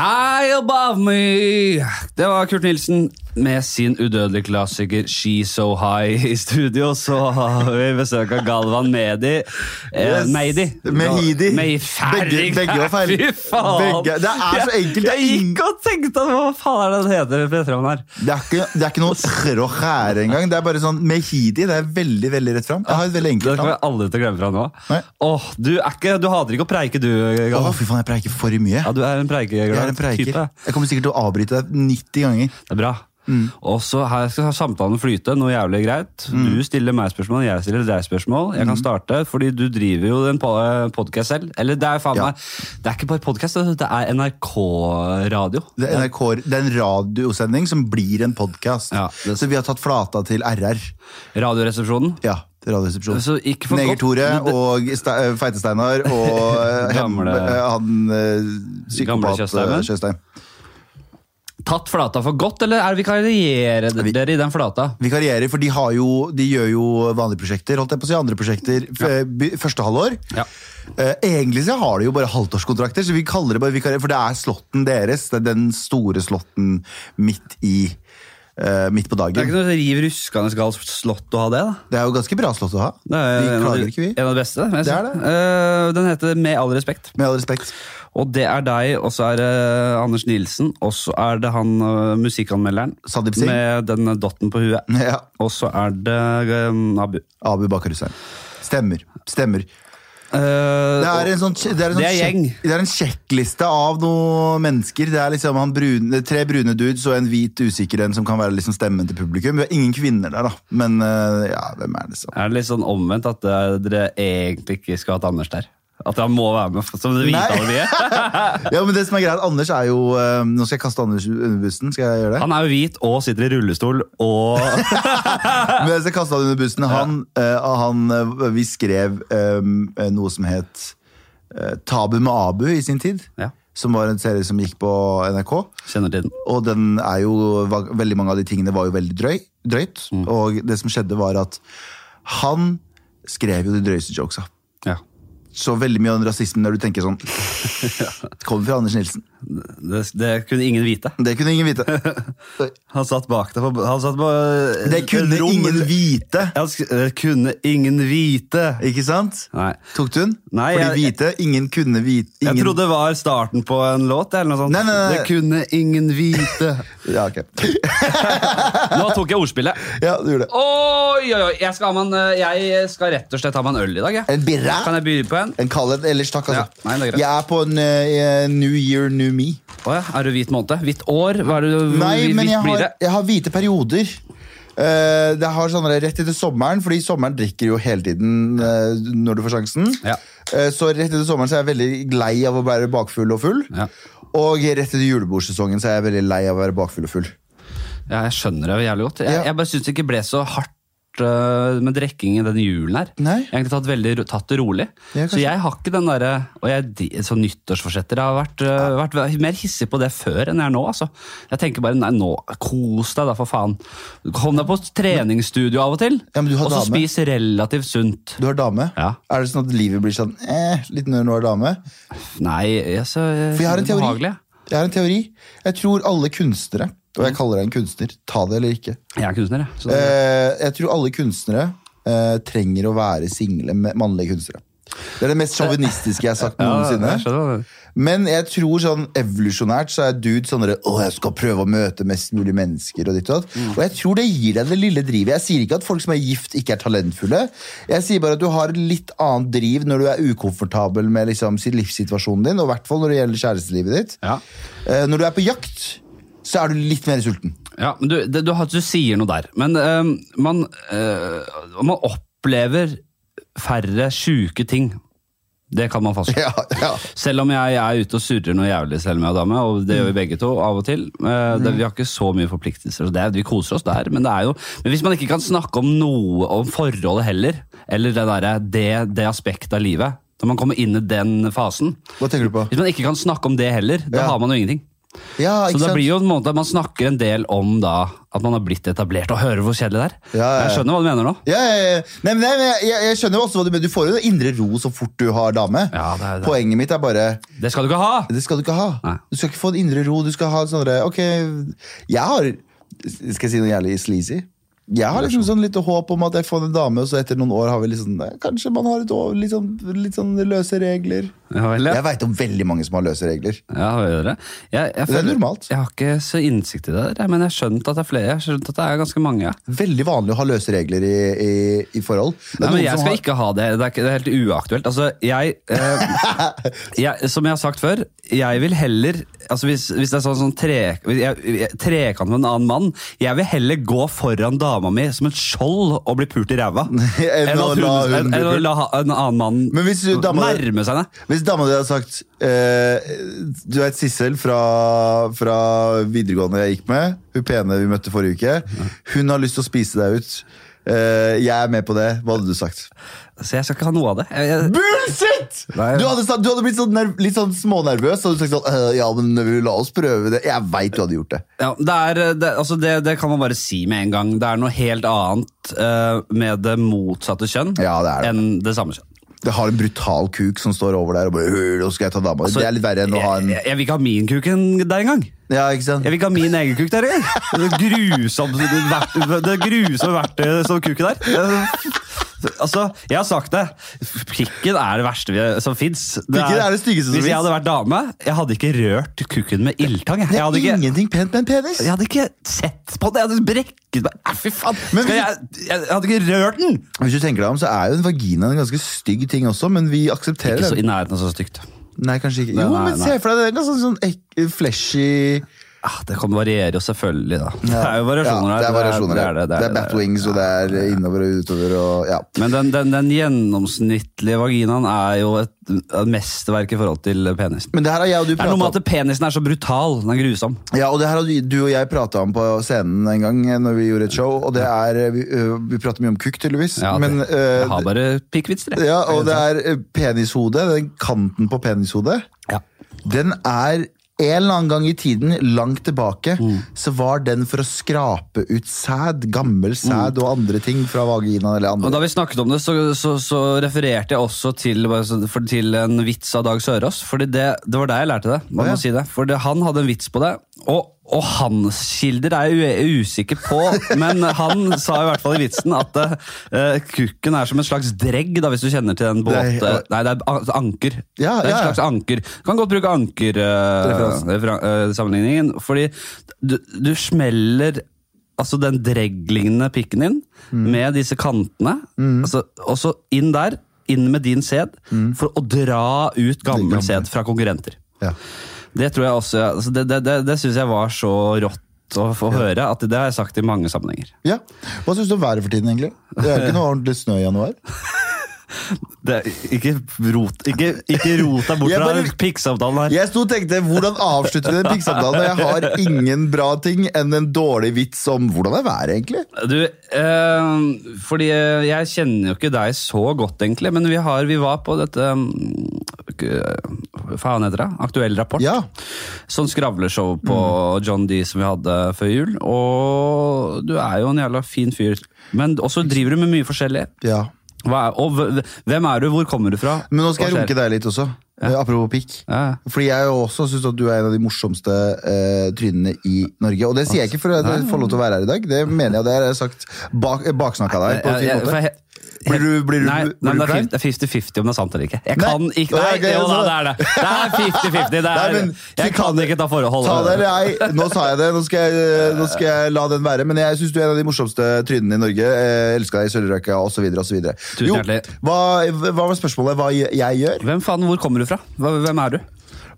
High above me! Det var Kurt Nilsen med sin udødelige klassiker She's So High i studio. Så har vi besøk av Galvan Mehdi. Eh, Yes. Mehidi. Begge- begge var feil. Fy faen! Begge- det er så enkelt, er Jeg gikk og tenkte hva faen er det det heter her? Det er ikke, det er ikke noe og skjære engang. Det er bare sånn Mehidi. Det er veldig veldig rett fram. Jeg har et veldig Det enkelt kommer jeg aldri til å glemme fra nå. Åh, du, er ikke, du hater ikke å preike, du, Galvan? Galvan. fy faen, jeg preiker for mye. Ja, du er en Jeg en preiker. Jeg kommer sikkert til å avbryte deg 90 ganger. Det er bra. Mm. Og så her skal samtalen flyte, noe jævlig greit. Mm. Du stiller meg spørsmål, jeg stiller deg spørsmål. Jeg kan starte, fordi du driver jo en podkast selv. Eller det er faen Ja. meg Det er ikke bare podkast, det er NRK-radio. Det NRK, det er en radiosending som blir en podkast. Ja, Så vi har tatt flata til RR. Radioresepsjonen. Ja, Radioresepsjonen. Så ikke for. Neger-Tore og Ste- Feite-Steinar og eh, eh, han eh, psykopat Tjøstheim. Tatt flata for godt, eller er vikarierer Vi- dere i den flata? Vikarierer, for de, har jo, de gjør jo vanlige prosjekter. Holdt jeg på å si andre prosjekter ja. Første halvår. Ja. Eh, egentlig så har de jo bare halvtårskontrakter, så vi kaller det bare vikarierer. For det er slåtten deres. Det er den store slåtten midt i Uh, Midt på Det er ikke noe riv ruskende galt slott å ha det, da. Det er jo ganske bra slått å ha. Det er Vi en av, klager de, ikke, vi. en av de beste. Det er det. Uh, den heter Med all respekt. Med all respekt. Og det er deg, og så er det Anders Nilsen, og så er det han øh, musikkanmelderen med den dotten på huet. Ja. Og så er det um, Abu. Abu Bakar Hussein. Stemmer. Stemmer. Uh, Det er en, sånn, det er en, sånn Det er gjeng. det er en sjekkliste av noen mennesker. Det er liksom han brune, tre brune dudes og en hvit usikker en som kan være liksom stemmen til publikum. Vi har ingen kvinner der, da. Men uh, ja, hvem er det så? er det litt sånn omvendt at dere egentlig ikke skal ha hatt Anders der? At han må være med, som det? Ja, men det som er greit, Anders er jo eh, Nå skal jeg kaste Anders under bussen. Skal jeg gjøre det? Han er jo hvit og sitter i rullestol og Men jeg skal kaste han under bussen. Han, eh, han, eh, vi skrev noe som het Tabu med Abu i sin tid. Ja, Som var en serie som gikk på NRK. kjenner til den. Og den er jo, veldig mange av de tingene var jo veldig drøy, drøyt. Og det som skjedde, var at han skrev jo de drøyeste jokesa. Ja. Så veldig mye av den rasismen når du tenker sånn Kommer fra Anders Nilsen. Det, det kunne ingen vite. Det kunne ingen vite. Han satt bak deg på, han satt på Det kunne rom- ingen vite! Det kunne ingen vite. Ikke sant? Nei. Tok du den? Nei, Fordi jeg- vite ingen kunne vite ingen... Jeg trodde det var starten på en låt. eller noe sånt. Nei, nei. Det kunne ingen vite. Ja, ok. Nå tok jeg ordspillet. Ja, du gjorde det. Oi, oi, oi. Jeg skal, en, eh, jeg skal rett og slett ha meg en øl i dag. Jeg. En birra? Kan jeg by på en? En kald en ellers, takk. altså. Ja, nei, det er greit. jeg er på en uh, New Year, New Me. Oh, ja, er du hvit måned? Hvitt år? Hva er det, Nei, hvit, men jeg har, jeg har hvite perioder. Uh, det har sånne rett etter sommeren, fordi sommeren drikker jo hele tiden uh, når du får sjansen. Ja. Uh, så rett etter sommeren så er jeg veldig lei av å være bakfull og full. Ja. Og rett etter julebordsesongen så er jeg veldig lei av å være bakfull og full. ja, jeg skjønner det jævlig godt. Jeg, Ja. jeg bare syns det ikke ble så hardt med drikking i den julen her. Nei. Jeg har egentlig tatt, veldig, tatt det rolig. Det så jeg har ikke den derre Og jeg, så nyttårsforsetter Jeg har vært, ja. vært mer hissig på det før enn jeg er nå. Altså. Jeg tenker bare nei, nå, kos deg, da, for faen. Kom deg på treningsstudio av og til, Ja, men du har og så spis relativt sunt. Du har dame. Ja. Er det sånn at livet blir sånn eh, litt når du har dame? Nei, jeg, så, jeg, For jeg har en teori. Jeg har en teori. Jeg tror alle kunstnere, og jeg kaller deg en kunstner, ta det eller ikke. Jeg er kunstner, jeg. Så, Eh, jeg tror alle kunstnere eh, trenger å være single mannlige kunstnere. Det er det mest sjåvinistiske jeg har sagt ja, noensinne. du- Men jeg tror sånn evolusjonært så er dude sånn derre, Å, jeg skal prøve å møte mest mulig mennesker og ditt og datt. Mm. Og jeg tror det gir deg det lille drivet. Jeg sier ikke at folk som er gift, ikke er talentfulle. Jeg sier bare at du har et litt annet driv når du er ukomfortabel med liksom, livssituasjonen din, og i hvert fall når det gjelder kjærestelivet ditt. Ja. Eh, når du er på jakt, så er du litt mer sulten. Ja, men du, det, du, du sier noe der. Men øhm, man, øh, man opplever færre sjuke ting. Det kan man fastslå. Ja, ja. Selv om jeg, er ute og surrer noe jævlig selv med dame, og det gjør vi begge to av og til. Uh, det, vi har ikke så mye forpliktelser, så det, vi koser oss der. Men, det er jo, men hvis man ikke kan snakke om noe om forholdet heller, eller det, der, det, det aspektet av livet, når man kommer inn i den fasen Hva tenker du på? Hvis man ikke kan snakke om det heller, da Ja. har man jo ingenting. Ja, Så det blir jo en måte man snakker en del om da at man har blitt etablert, og hører hvor kjedelig det er. Ja, ja. Jeg skjønner hva du mener nå. Nei, nei, jeg, jeg, skjønner også hva du mener. Du får jo indre ro så fort du har dame. Det er det. Poenget mitt er bare Det skal du ikke ha! Det skal du ikke ha. Nei. Du skal ikke få en indre ro. Du skal ha sånn Ok, jeg har Skal jeg si noe jævlig sleazy? Jeg har liksom sånn litt håp om at jeg får en dame, og så etter noen år har vi liksom Kanskje man har et år, litt, sånn, litt sånn løse regler. Ja, vel, ja. Jeg veit om veldig mange som har løse regler. Ja, dere? Jeg, jeg, Det er normalt. Jeg har ikke så innsikt i det der, men jeg har skjønt at det er flere. Jeg har skjønt at det er ganske mange. Veldig vanlig å ha løse regler i, i, i forhold. Nei, men jeg skal har- ikke ha det. Det er, ikke, det er helt uaktuelt. Altså, jeg, eh, jeg Som jeg har sagt før, jeg vil heller altså Hvis, hvis det er sånn, sånn tre, jeg, jeg, trekant med en annen mann Jeg vil heller gå foran dama mi som et skjold og bli pult i ræva. Enn å la en annen mann Men hvis dama- nærme seg henne. Hvis dama di hadde sagt eh, Du vet Sissel fra, fra videregående jeg gikk med, hun pene vi møtte forrige uke, hun har lyst til å spise deg ut. Eh, jeg er med på det. Hva hadde du sagt? Så jeg skal ikke ha noe av det. Jeg, jeg, Bullshit! Nei. Du hadde, du hadde blitt sånn nerv, litt sånn smånervøs. Og du sagt sånn, «Øh, ja, men la oss prøve det. Jeg veit du hadde gjort det. Ja, det, er, det, altså det, det kan man bare si med en gang. Det er noe helt annet uh, med det motsatte kjønn Ja, enn det samme kjønn. Det har en brutal kuk som står over der og bare «Øh, nå skal jeg ta dama. Så det er litt verre enn å ha en jeg, jeg vil ikke ha min kuk der engang. Ja, ikke sant? Jeg vil ikke ha min egen kuk der engang. Det grusomme verktøy- det grusomme verktøyet som kuken der. Altså, jeg har sagt det. Pikken er det verste vi, som fins. Det Hvis jeg hadde vært dame, jeg hadde ikke rørt kukken med ildtang. Jeg, Det jeg, er ikke, ingenting pent med en penis. jeg hadde ikke sett på det. Jeg hadde brekket meg. Ja, Fy faen! Men jeg, jeg, jeg hadde ikke rørt den! Hvis du tenker deg om, så er jo en vagina en ganske stygg ting også, men vi aksepterer Ikke så i nærheten av så stygt. Nei, kanskje ikke. Nei, Jo, nei, men se for deg det. er Ganske sånn fleshy Ah, det kan variere jo selvfølgelig, da. Det er jo variasjoner ja, her. det er variasjoner her. Det, det, Det er batwings, og det er innover og utover og ja. Men den, den, den gjennomsnittlige vaginaen er jo et, et mesterverk i forhold til penisen. Men det her har jeg og du Det er noe med at penisen er så brutal. Den er grusom. ja, og det her har du- og jeg prata om på scenen en gang når vi gjorde et show, og det er Vi, øh, vi prater mye om kukk, tydeligvis. Ja, men øh, jeg har bare pikkvitser, jeg. ja, og det er penishodet, den kanten på penishodet, Ja. den er en eller annen gang i tiden, langt tilbake, Mm. så var den for å skrape ut sæd, gammel sæd og andre ting fra vaginaen eller Og. Da vi snakket om det, så, så, så refererte jeg også til, for, til en vits av Dag Sørås. Fordi det, det var der jeg lærte det. Man Å, ja. må si det. For det, han hadde en vits på det. Og, og hans kilder er jeg usikker på, men han sa i hvert fall i vitsen at uh, kukken er som en slags dregg, da, hvis du kjenner til den båt... Det er- Nei, det er anker. Ja, det er ja, en ja. slags anker. Du kan godt bruke anker-sammenligningen, fordi du, du smeller altså den dregglignende pikken din Mm. med disse kantene, altså, og så inn der, inn med din sæd, for å dra ut gammel Mm. sæd fra konkurrenter. Ja. Det tror jeg også, altså det, det, det, det synes jeg var så rått å få høre, at det har jeg sagt i mange sammenhenger. Ja. Hva syns du om været for tiden, egentlig? Det er ikke noe ordentlig snø i januar. Det, ikke rot ikke, ikke rot deg bort fra pikksamtalen her. Jeg sto og tenkte, Hvordan avslutter vi den pikksamtalen? Jeg har ingen bra ting enn en dårlig vits om hvordan er været, egentlig. Du, eh, fordi eh, jeg kjenner jo ikke deg så godt, egentlig, men vi, har, vi var på dette mm, faen heter det? Aktuell rapport. Ja. Sånn skravleshow på John D som vi hadde før jul. Og du er jo en jævla fin fyr. Men også driver du med mye forskjellig. ja. Er, og hvem er du? Hvor kommer du fra? Men nå skal jeg runke deg litt også. Ja. Apropos pikk. Ja. Fordi jeg også syns at du er en av de morsomste uh, trynene i Norge. Og det sier jeg ikke for å få lov til å være her i dag, det mener jeg. Det har jeg sagt bak, baksnakka deg på en fin måte. Blir du, blir du, Nei, blir nei, du det er klein? 50 det er 50-50 om det er sant eller ikke. Jeg Nei. kan ikke Nei, okay, jo da, det er det. Det er 50-50. Det Nei, er, men- jeg kan ikke ta forhold. Ta det eller ei. Nå sa jeg det, nå skal jeg, nå skal jeg la den være. Men jeg syns du er en av de morsomste trynene i Norge. Jeg Elsker deg i Sølvrøyka osv. osv. Hjertelig. Hva, hva var spørsmålet? Hva jeg gjør? Hvem faen, hvor kommer du fra? Hvem er du?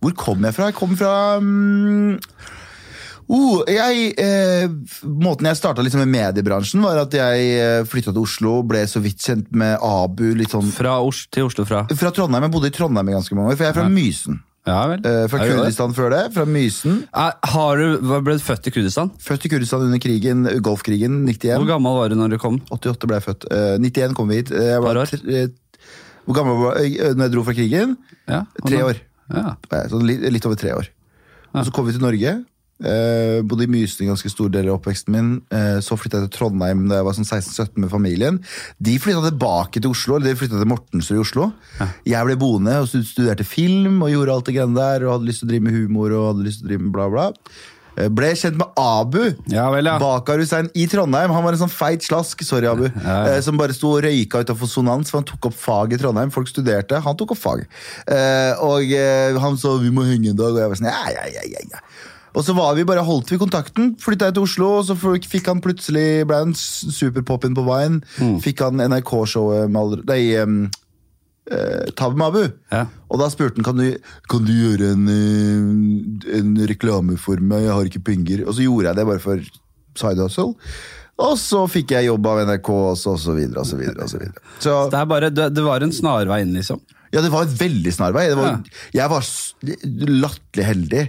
Hvor kom jeg fra? Jeg kom fra mm, oh, jeg, eh, Måten jeg starta liksom med mediebransjen, var at jeg eh, flytta til Oslo, ble så vidt kjent med Abu. litt sånn Fra Os til Oslo fra? Fra Trondheim. Jeg bodde i Trondheim i ganske mange år, for jeg er fra Mysen. Ja vel. Eh, fra? Kurdistan før det. Fra Mysen. Er- Har du, ble du født i Kurdistan? Født i Kurdistan under krigen, Golfkrigen, 91. Hvor gammel var du når du kom? 88 ble jeg født. Eh, 91 kom vi hit. Eh, Jeg var, eh, hvor gammel var jeg eh, når jeg dro fra krigen? Ja, Tre år. Ja. Eh, Sånn litt, litt over tre år. Og så kom vi til Norge. Eh, bodde i Mysen ganske stor del av oppveksten min. Uh, så flytta jeg til Trondheim da jeg var sånn 16-17 med familien. De flytta tilbake til Oslo, eller de flytta til Mortensrud i Oslo. Jeg ble boende og studerte film og gjorde alt det greiene der. Og hadde lyst til å drive med humor og hadde lyst til å drive med bla, bla. Eh, Ble kjent med Abu. Ja vel, ja. Bakar Hussein i Trondheim. Han var en sånn feit slask sorry Abu, som bare sto og røyka utafor Sonans. For han tok opp fag i Trondheim. Folk studerte, han tok opp fag. Og han så 'vi må henge en dag', og jeg var sånn ja, ja, ja, ja, ja. Og så var vi bare holdt vi kontakten. Flytta jeg til Oslo, og så fikk han plutselig ble han s- superpoppen på Vine. Fikk han NRK-showet med Nei, um, uh, Tab Mabu. Ja. Og da spurte han kan du, kan du gjøre en, eh, en reklame for meg, jeg har ikke penger. Og så gjorde jeg det bare for side hustle. Og så fikk jeg jobb av NRK, og så, og så videre og så videre. Og så videre. Så, Det, er bare, det, det var en snarvei inn, liksom. Ja, det var et veldig snarvei. Det var, Jeg var latterlig heldig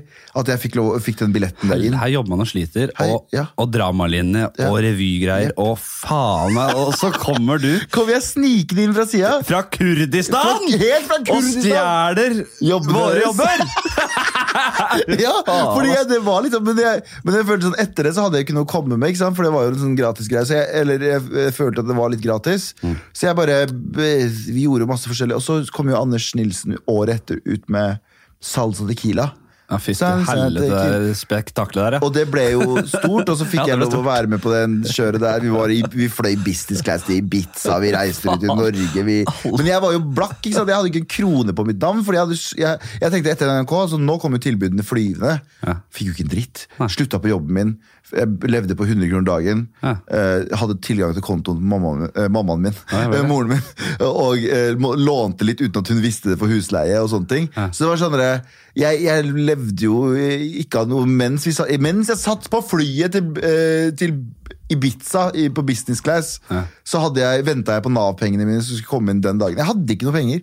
at jeg fikk, lov, fikk den billetten der inn. Her jobber man og sliter, Hei, og, ja. og dramalinje Ja. og revygreier, og faen meg, og så kommer du Kommer jeg snikende inn fra sida? fra Kurdistan! Helt fra Og Kurdistan! stjeler Jobben våre jobber! Ja, fordi jeg, det var sånn, men jeg, men jeg følte sånn etter det så hadde jeg ikke noe å komme med, for det var jo en sånn gratis greie. Så jeg, eller jeg, følte at det var litt gratis. Så jeg bare Vi gjorde masse forskjellig. Og så kom jo Anders Nilsen året etter ut med Salsa Tequila. Ja, fy til helvete, spektaklet der, ja. Og det ble jo stort, og så fikk Ja, jeg lov å være med på den kjøret der. Vi, var i, vi fløy business class til Ibiza, vi reiste rundt i Norge. Vi, men jeg var jo blakk, ikke sant? jeg hadde ikke en krone på mitt navn. Fordi jeg, hadde, jeg, jeg tenkte etter NRK, så nå kom jo tilbudene flyvende. Ja. Fikk jo ikke en dritt. Slutta på jobben min. Jeg levde på 100 kroner dagen. Ja. Eh, hadde tilgang til kontoen til mammaen, eh, mammaen min. Ja, eh, moren min. Og eh, lånte litt uten at hun visste det for husleie og sånne ting. Så det var sånn jeg, jeg levde jo ikke av noe mens, vi, sa- mens jeg satt på flyet til, eh, til Ibiza i, på business class, Ja. så venta jeg på Nav-pengene mine som skulle komme inn den dagen. Jeg hadde ikke noe penger.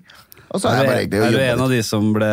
Og så Er er jeg du, bare er du en av de som ble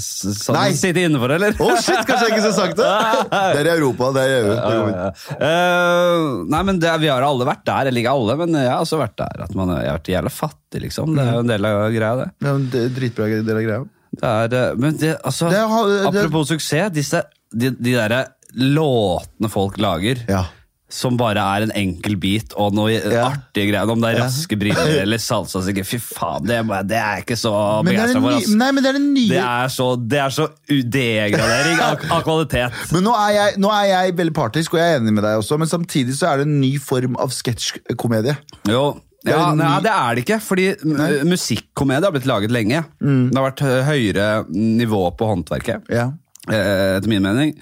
sånn, sitte innenfor, eller? Å shit, kanskje jeg ikke skulle sagt det! Det er i Europa. det er i EU. Ja, ja, ja. Eh, nei, men det, Vi har alle vært der, eller ikke alle, men jeg har også vært der. At man, jeg har vært jævla fattig, liksom. Det er jo en del av greia, det. Ja, men det er Dritbra del av greia. Det er, eh, men det, altså, Det har- det- Apropos suksess, disse, de, de derre låtene folk lager. Ja. Som bare er en enkel bit og noe Ja. artige greier. Om det er raske briller eller salsa. Fy faen, det, det er jeg ikke så begeistra for. Altså. nei, men det er det nye Det er så, det er så degradering av, av kvalitet. Men nå er, jeg, nå er jeg veldig partisk, og jeg er enig med deg også, men samtidig så er det en ny form av sketsjkomedie. Jo, ja, nei, det er det ikke. Fordi mu- musikkomedie har blitt laget lenge. Mm. Det har vært høyere nivå på håndverket. Ja. eh, Etter min mening.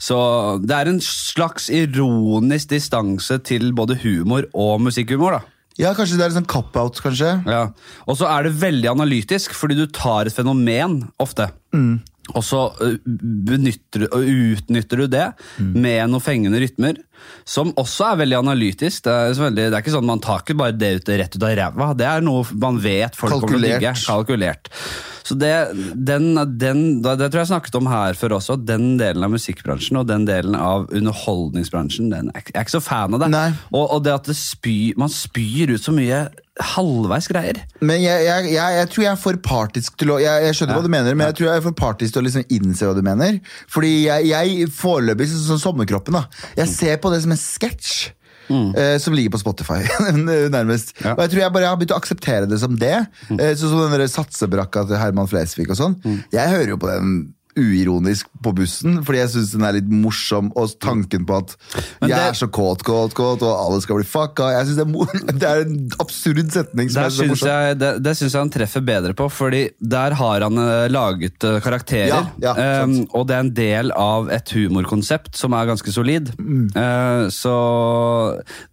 Så det er en slags ironisk distanse til både humor og musikkhumor. da ja, kanskje det er en sånn cop-out, kanskje. ja. Og så er det veldig analytisk, fordi du tar et fenomen ofte. Og så benytter du, og utnytter du det med noen fengende rytmer, som også er veldig analytisk. Det er, veldig, det er ikke sånn Man tar ikke bare det ut, rett ut av ræva. Det er noe man vet folk kommer til å Kalkulert. digge. Kalkulert. Så det, den, den, det tror jeg jeg snakket om her før også. Den delen av musikkbransjen og den delen av underholdningsbransjen den er, jeg er ikke så fan av det. Og, og det at det spy, man spyr ut så mye halvveis greier. Men jeg, jeg, jeg, jeg tror jeg er for partisk til å Jeg, jeg skjønner Ja. hva du mener, men jeg tror jeg er for partisk til å liksom innse hva du mener. Fordi jeg, jeg foreløpig, sånn som Sommerkroppen, da. Jeg ser på det som en sketsj. eh, som ligger på Spotify, nærmest. Ja. Og jeg tror jeg bare har begynt å akseptere det som det. Eh, sånn som den satsebrakka til Herman Flesvig og sånn. Jeg hører jo på den uironisk på bussen, fordi jeg syns den er litt morsom, og tanken på at det, jeg er så kåt, kåt, kåt, og alle skal bli fucka. Jeg synes det, er det er en absurd setning. som Der er morsom. jeg, det, det syns jeg han treffer bedre på, fordi der har han eh, laget eh, karakterer. Ja, ja, eh, og det er en del av et humorkonsept som er ganske solid. Mm. Uh, så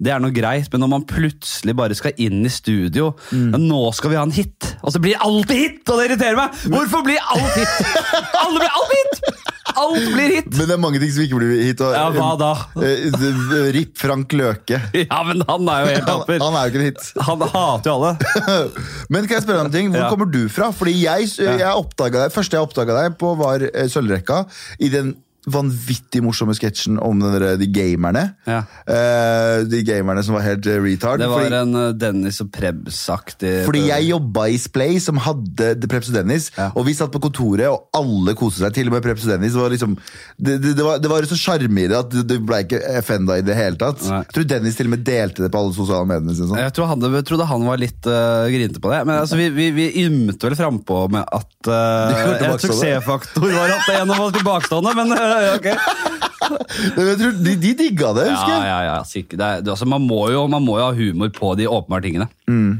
det er noe greit, men når man plutselig bare skal inn i studio Mm. Nå skal vi ha en hit! Og så blir alltid hit! Og det irriterer meg! Hvorfor blir alt hit? Alle blir alltid hit! Alt blir hit! Men det er mange ting som ikke blir hit. Og, Ja, hva da? Eh, eh, Rip Frank Løke. Ja, men han er jo helt Han, taper. han er jo ikke en hit. Han hater jo alle. Men kan jeg spørre deg om en ting? Hvor Ja. kommer du fra? Fordi jeg, jeg oppdaget deg, første jeg oppdaga deg på, var eh, Sølvrekka. I den vanvittig morsomme sketsjen om der, de gamerne. Ja. Uh, de gamerne som var helt eh, retard. Det var fordi, en eh, Dennis og Prebz-aktig fordi jeg jobba i Splay, som hadde Prebz og Dennis. Ja. Og vi satt på kontoret, og alle koste seg. Til og med Prebz og Dennis. Det var, liksom, det, det, det var, det var så sjarm i det at du ble ikke offenda i det hele tatt. Nei. Jeg tror Dennis til og med delte det på alle sosiale medier. Sånn. Jeg tror han, jeg trodde han var litt uh, grinete på det. Men altså, vi, vi, vi ymte vel frampå med at uh, en suksessfaktor var at en var tilbakestående, men uh. Men jeg tror de, de digga det, Ja, husker jeg. ja, ja, sikkert. Det er, altså, man, må jo, man må jo ha humor på de åpenbare tingene. Mm.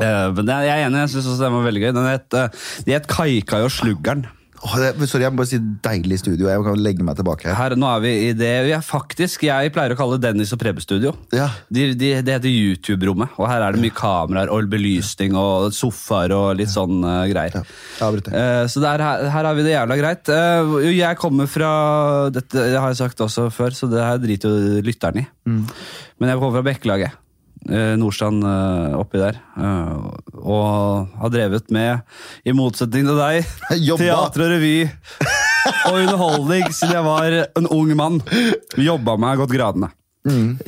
Uh, men det, jeg er enig, jeg syns også den var veldig gøy. Den het, uh, de het Kaikai og Sluggeren. Det, sorry, jeg må bare si deilig studio. Jeg kan legge meg tilbake her. Her, nå er vi i det er faktisk, jeg pleier å kalle det Dennis og Prebbe-studio. Ja. De, de, det heter YouTube-rommet, og her er det mye kameraer og belysning og sofaer og litt sånn uh, greier. Ja, jeg. Eh, så der, her, har vi det jævla greit. Uh, jeg kommer fra Dette det har jeg sagt også før, så det her driter jo lytteren i. Men jeg kommer fra Bekkelaget. Eh, Nordstrand eh, oppi der. Eh, og har drevet med, i motsetning til deg, teater og revy og underholdning siden jeg var en ung mann. Jobba meg godt gradene.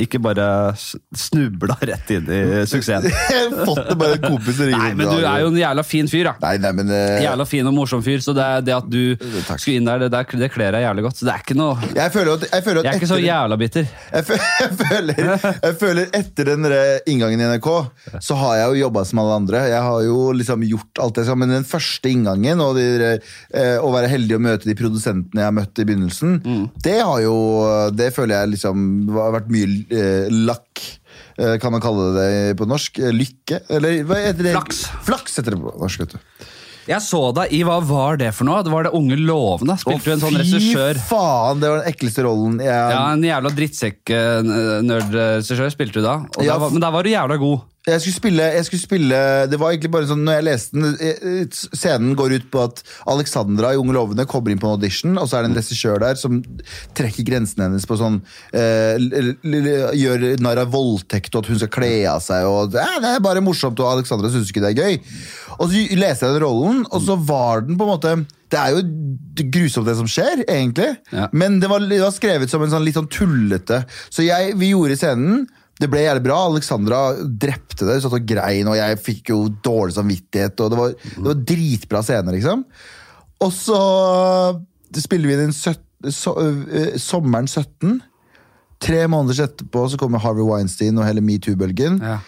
Ikke bare snubla rett inn i suksessen. Fått det bare kompiser kompis Nei, men du er jo en jævla fin fyr, da. Nei, nei, men uh... Jævla fin og morsom fyr, så det, det at du Takk. skulle inn der, det, der, det kler deg jævlig godt. Så det er ikke noe Jeg føler at, jeg føler at Jeg er ikke så jævla bitter. Jeg, føler, jeg, føler, jeg føler etter den inngangen i NRK, så har jeg jo jobba som alle andre. Jeg har jo liksom gjort alt det sammen. Men den første inngangen, og de, eh, å være heldig å møte de produsentene jeg har møtt i begynnelsen, det har jo Det føler jeg liksom har vært mye eh, lakk. eh, Kan man kalle det det på norsk? Eh, Lykke? Eller hva heter det? Flaks. Flaks heter det på norsk, vet du. Jeg så deg i Hva var det for noe? Det var det Unge lovende. Spilte du en sånn regissør? Fy faen! Det var den ekleste rollen jeg Ja, En jævla drittsekk-nerd-regissør spilte du da. Og Ja, der var, men der var du jævla god. Jeg skulle spille, jeg skulle spille Det var egentlig bare sånn Når jeg leste den eh, Scenen går ut på at Alexandra i Unge lovende kommer inn på en audition, og så er det en regissør der som trekker grensen hennes på sånn eh, Gjør narr av voldtekt, og at hun skal kle av seg, og eh, Det er bare morsomt, og Alexandra syns ikke det er gøy. Og så leste jeg den rollen, og så var den på en måte Det er jo grusomt, det som skjer, egentlig, Ja. men det var, det var skrevet som en sånn litt sånn tullete. Så jeg, vi gjorde scenen. Det ble jævlig bra. Alexandra drepte det, satt og grein, og jeg fikk jo dårlig samvittighet. og Det var, det var dritbra scener, liksom. Og så spiller vi den søt- så, øh, sommeren 17. Tre måneder etterpå så kommer Harvey Weinstein og hele metoo-bølgen. Ja.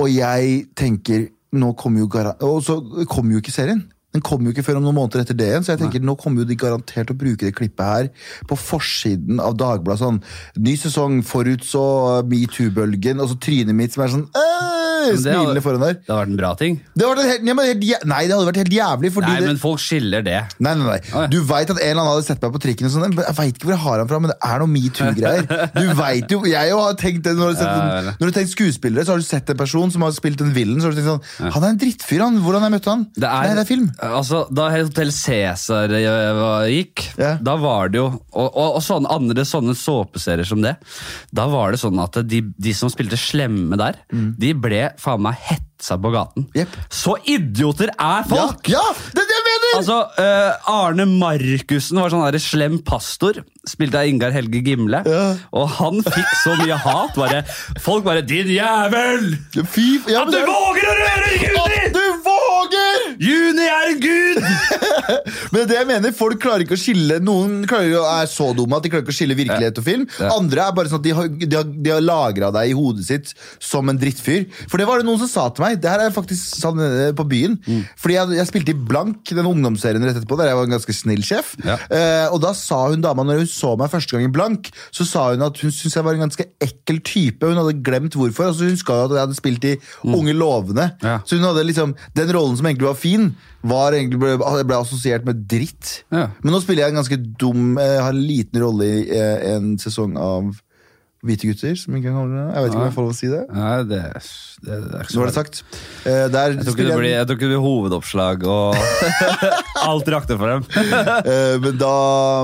Og jeg tenker nå kommer jo Og så kommer jo ikke serien. Den kommer jo ikke før om noen måneder etter det igjen. Så jeg tenker nå kommer jo de garantert å bruke det klippet her på forsiden av Dagbladet. Sånn ny sesong, forutså metoo-bølgen, og så trynet mitt som er sånn øh, Hadde- Smilende foran der. Det hadde vært en bra ting. Det hadde vært helt, helt, nei, det hadde vært helt jævlig. Fordi Nei, det, men folk skiller det. Nei, nei, nei. Du veit at en eller annen hadde sett meg på trikken og sånn. Jeg veit ikke hvor jeg har han fra, men det er noe metoo-greier. Du vet jo, jeg har tenkt det, når du, sett Ja, når du tenkt skuespillere, så har du sett en person som har spilt en villain. Så har du tenkt sånn, Han er en drittfyr, han. Hvordan jeg møtte han? Det er, Nei, det er film. Altså, da Hotell Cæsar eh, gikk, Ja. da var det jo Og, og, og sånne andre sånne såpeserier som det. Da var det sånn at de, de som spilte slemme der, de ble faen meg hetsa på gaten. Yep. Så idioter er folk! ja, det er det jeg mener! Altså, uh, Arne Markussen var sånn der slem pastor. Spilte av Ingar Helge Gimle. Ja. Og han fikk så mye hat. Bare, folk bare 'Din jævel! Fy, ja, At du våger å røre Juni! At! Juni er en gud! Men det jeg mener, folk klarer ikke å skille Noen klarer er så dumme at de klarer ikke å skille virkelighet og film. Andre er bare sånn at de har, de har, de har lagra deg i hodet sitt som en drittfyr. For det var det noen som sa til meg. Det her er faktisk sånn på byen. Mm. Fordi jeg, jeg spilte i Blank, den ungdomsserien rett etterpå, der jeg var en ganske snill sjef. Ja. Eh, og da sa hun dama, når hun så meg første gang i Blank, så sa hun at hun syntes jeg var en ganske ekkel type. Hun hadde glemt hvorfor. Altså, hun huska jo at jeg hadde spilt i Unge lovende. Mm. Ja. Så hun hadde liksom, den rollen som egentlig var fin, var egentlig ble, ble assosiert med dritt. Ja. Men nå spiller jeg en ganske dum Jeg har en liten rolle i eh, en sesong av Hvite gutter, som ikke kan kalle det Jeg vet ikke om jeg får lov å si det. Nei, det, det, det er ikke så Nå var det sagt. Eh, der Jeg tror ikke det blir, jeg tror ikke det blir hovedoppslag og alt rakte for dem. Eh, men, da,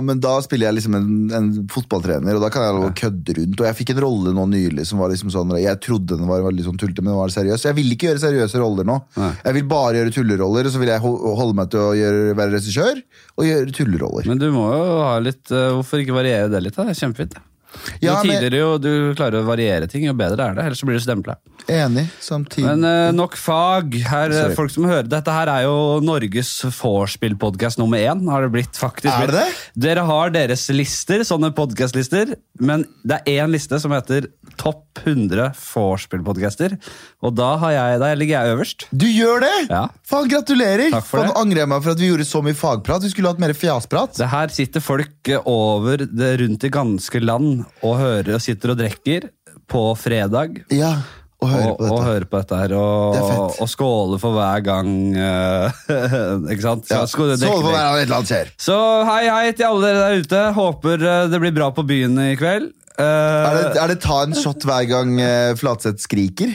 men da spiller jeg liksom en, en fotballtrener, og da kan jeg kødde rundt. Og jeg fikk en rolle nå nylig som var liksom sånn Jeg trodde den var veldig sånn tullete, men den var seriøs. Jeg vil ikke gjøre seriøse roller nå. Nei. Jeg vil bare gjøre tulleroller, og så vil jeg holde meg til å gjøre, være regissør og gjøre tulleroller. Men du må jo ha litt eh, Hvorfor ikke variere det litt? da? Det kjempefint. Det. Ja, jo tidligere jo du klarer å variere ting, jo bedre er det. Ellers blir du stempla. Enig. Samtidig. Men uh, nok fag. Her, eh, Sorry. folk som hører Dette her er jo Norges vorspiel-podkast nummer én. Har det blitt faktisk Er det. Dere har deres lister, sånne podkastlister, men det er én liste som heter Topp 100 vorspiel-podcaster. Og da, har jeg, da ligger jeg øverst. Du gjør det! Ja. Faen, gratulerer! Takk for Faen, det. Angrer jeg meg for at vi gjorde så mye fagprat. Vi skulle hatt mer fjasprat. Det her sitter folk over det rundt i ganske land og hører og sitter og drikker på fredag. Ja, og hører på dette. og hører på dette her, er og, det og skåle for hver gang uh, Ikke sant? Ja, Så, skåle- så drikke får et eller annet skjer. så hei, hei til alle dere der ute. Håper eh, det blir bra på byen i kveld. Eh, Er det, er det ta en shot hver gang uh, Flatseth skriker?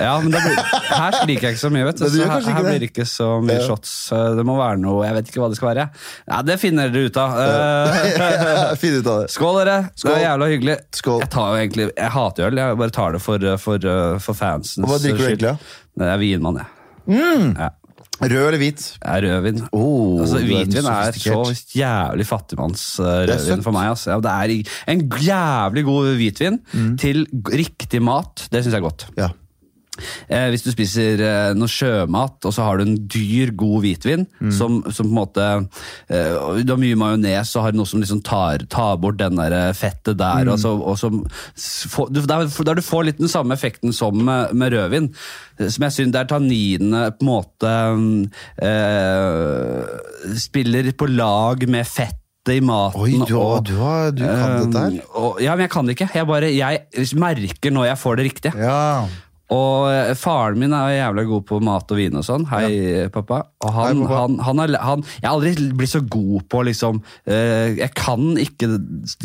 ja, men blir, Her skriker jeg ikke så mye, vet du. Så her, her blir det ikke så mye Ja. shots. Eh, Det må være noe Jeg vet ikke hva det skal være. Ja, Det finner dere ut av. Uh, Finn ut av det. Skål, dere. Skål. Det er jævla hyggelig. Skål. Jeg, tar jo egentlig, jeg hater øl. Jeg bare tar det for, for, for fansens Og hva drikker du egentlig, da? Det er vinmann, jeg. Ja. Rød eller hvit? Ja, rødvin. Oh, altså, er hvitvin er så jævlig fattigmanns Det rødvin søtt. for meg. Altså. Ja, det er en jævlig god hvitvin Mm. til riktig mat. Det syns jeg er godt. Ja. Eh, hvis du spiser eh, noe sjømat, og så har du en dyr, god hvitvin, Mm. som, som på en måte eh, Du har mye majones og har noe som liksom tar, tar bort den der eh, fettet der, Mm. og, så, og som s- du, der, der du får litt den samme effekten som med, med rødvin. eh, Som jeg syns der tanninene på en måte eh, spiller på lag med fettet i maten. Oi, du, og, du, har, du kan dette her. eh, og, ja, men jeg kan det ikke. Jeg, bare, jeg merker når jeg får det riktige. Ja. Og eh, faren min er jævla god på mat og vin og sånn. Hei, pappa. Og han, Hei, pappa. Han, han, er, han Jeg har aldri blitt så god på liksom eh, Jeg kan ikke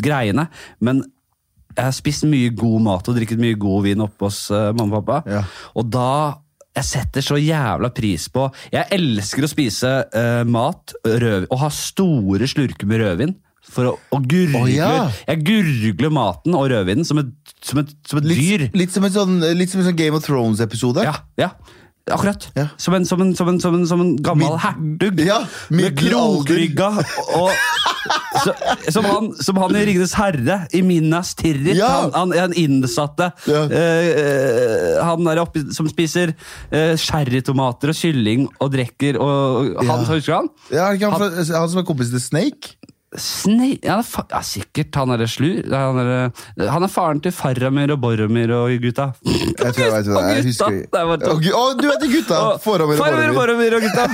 greiene, men jeg har spist mye god mat og drikket mye god vin oppe hos eh, mamma og pappa. Ja. Og da jeg setter så jævla pris på Jeg elsker å spise eh, mat rød, og ha store slurker med rødvin. For å, å gurgle. Oh, ja. Jeg gurgler maten og rødvinen som et, som et, som et dyr. Litt, litt, som en sånn, litt som en sånn Game of Thrones-episode. Ja, ja. Akkurat. Ja. Som, en, som, en, som, en, som, en, som en gammel hertug. Ja, med krokrygga. Og, så, som, han, som han i Ringenes herre, i Minas Tirrit. Ja. Han, han, han innsatte. Ja. eh, han der oppe som spiser uh, sherrytomater og kylling og drikker og Han, Ja. husker han? Ja, han, fra, han som er kompis til Snake? Snei, ja, er fa ja, sikkert. Han er slur. Han er, han er faren til Faramir og Boromir og gutta. Jeg tror jeg vet hva det. Jeg husker Å, oh, oh, du vet det, gutta! Faramir og Boromir og gutta.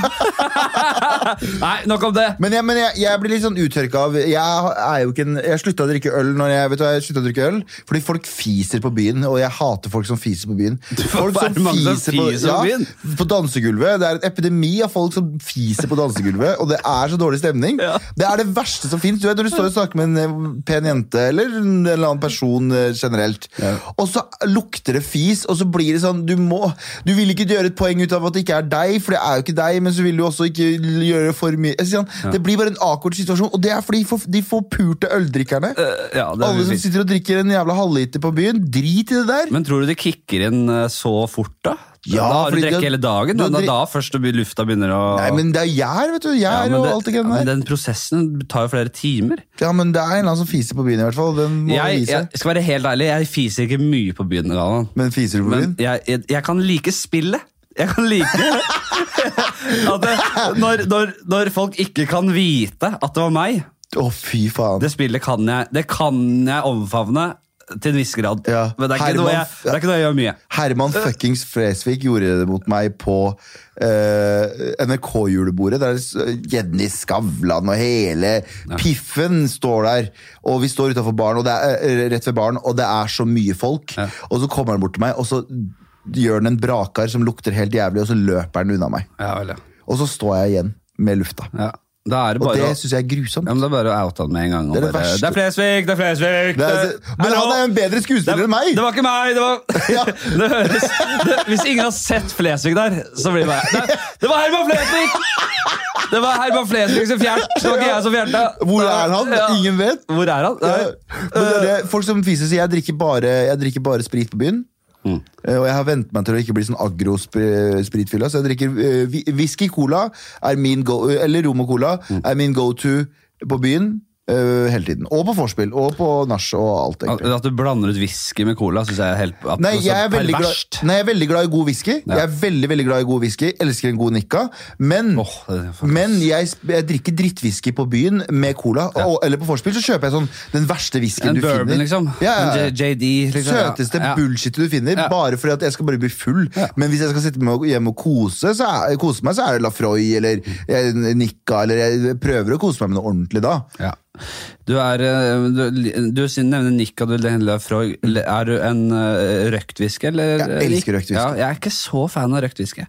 Nei, nok om det. Men, jeg, men jeg, jeg blir litt sånn uttørka av Jeg er jo ikke en Jeg slutta å drikke øl når jeg vet du, jeg slutta å drikke øl fordi folk fiser på byen, og jeg hater folk som fiser på byen. Folk som fiser på byen? På dansegulvet. Det er en epidemi av folk som fiser på dansegulvet, og det er så dårlig stemning. Ja. Det er det verste som fins. Når du står og snakker med en eh, pen jente eller en eller annen person generelt, generelt, og så lukter det fis, og så blir det sånn Du må Du vil ikke gjøre et poeng ut av at det ikke er deg, for det er jo ikke deg, men så vil du også ikke gjøre for mye sånn, sier sånn, Det blir bare en akord situasjon, og det er fordi for, de forpurte øldrikkerne. Ja, er Alle som sitter og drikker en jævla halvliter på byen, drit i det der. Men tror du det kicker inn eh, så fort, da? Ja, da har du drukket hele dagen. Da, da, da først lufta begynner å Nei, men det er gjær, vet du. Gjær ja, og alt det greiene men der. Den prosessen tar jo flere timer. Ja, men det er en eller annen som fiser på byen, i hvert fall. Den må Jeg, vise. jeg skal være helt ærlig, jeg fiser ikke mye på byen. Galvan. Men fiser du på Men byen? jeg, jeg, jeg kan like spillet. Jeg kan like at det, når, når, når folk ikke kan vite at det var meg Å, fy faen. Det spillet kan jeg, det kan jeg omfavne til en viss grad. Ja. Men det er, noe jeg, det er ikke noe jeg gjør mye. Herman fuckings Fresvik gjorde det mot meg på uh, NRK-julebordet. Der Jenny Skavlan og hele piffen står der. Og vi står utafor baren, og det er, eh, rett ved baren, og det er så mye folk. Ja. Og så kommer han bort til meg, og så gjør han en brakar som lukter helt jævlig, og så løper han unna meg. Ja, vel, ja. Og så står jeg igjen med lufta. Ja. Da er det Og det syns jeg er grusomt. Ja, men Det er bare å oute han med en gang. Det er det bare, det er Flesvig! Det er Flesvig! Det er, men han er en bedre skuespiller enn meg! Det var ikke meg! Det var, Ja. det høres, hvis ingen har sett Flesvig der, så blir det bare Det, var Herman Flesvig! Det var Herman Flesvig som fjert. Det var ikke jeg som fjerta. Hvor er han? Ja. Ingen vet. Hvor er han? Ja. Men det det, folk som fiser sier jeg drikker bare, jeg drikker bare sprit på byen. Mm. Og jeg har vent meg til å ikke bli sånn agro-spritfylla, så jeg drikker eh, whisky cola min go, eller rom og cola Mm. er min go to på byen eh, hele tiden. Og på vorspiel, og på nach og alt, egentlig. At du blander ut whisky med cola, syns jeg er helt Nei, jeg er, veldig glad, nei, jeg er veldig glad i god whisky. Jeg er veldig, veldig glad i god whisky Elsker en god nikka. Men, er faktisk- men jeg, jeg drikker drittwhisky på byen med cola. Og, eller på vorspiel så kjøper jeg sånn den verste whiskyen du bourbon, finner. liksom. Ja, ja, ja. JD. Liksom. ja. Søteste Ja. bullshitet du finner, Ja. bare fordi at jeg skal bare bli full. Men hvis jeg skal sitte med hjemme og kose, så er, kose meg, så er det Lafroy eller jeg, Nikka. Eller jeg prøver å kose meg med noe ordentlig da. Ja. Du er eh, Du, du nevner Nick du nevner Freud. Er du en uh, røkt eller? Jeg elsker røktviske. Ja, jeg er ikke så fan av røktviske.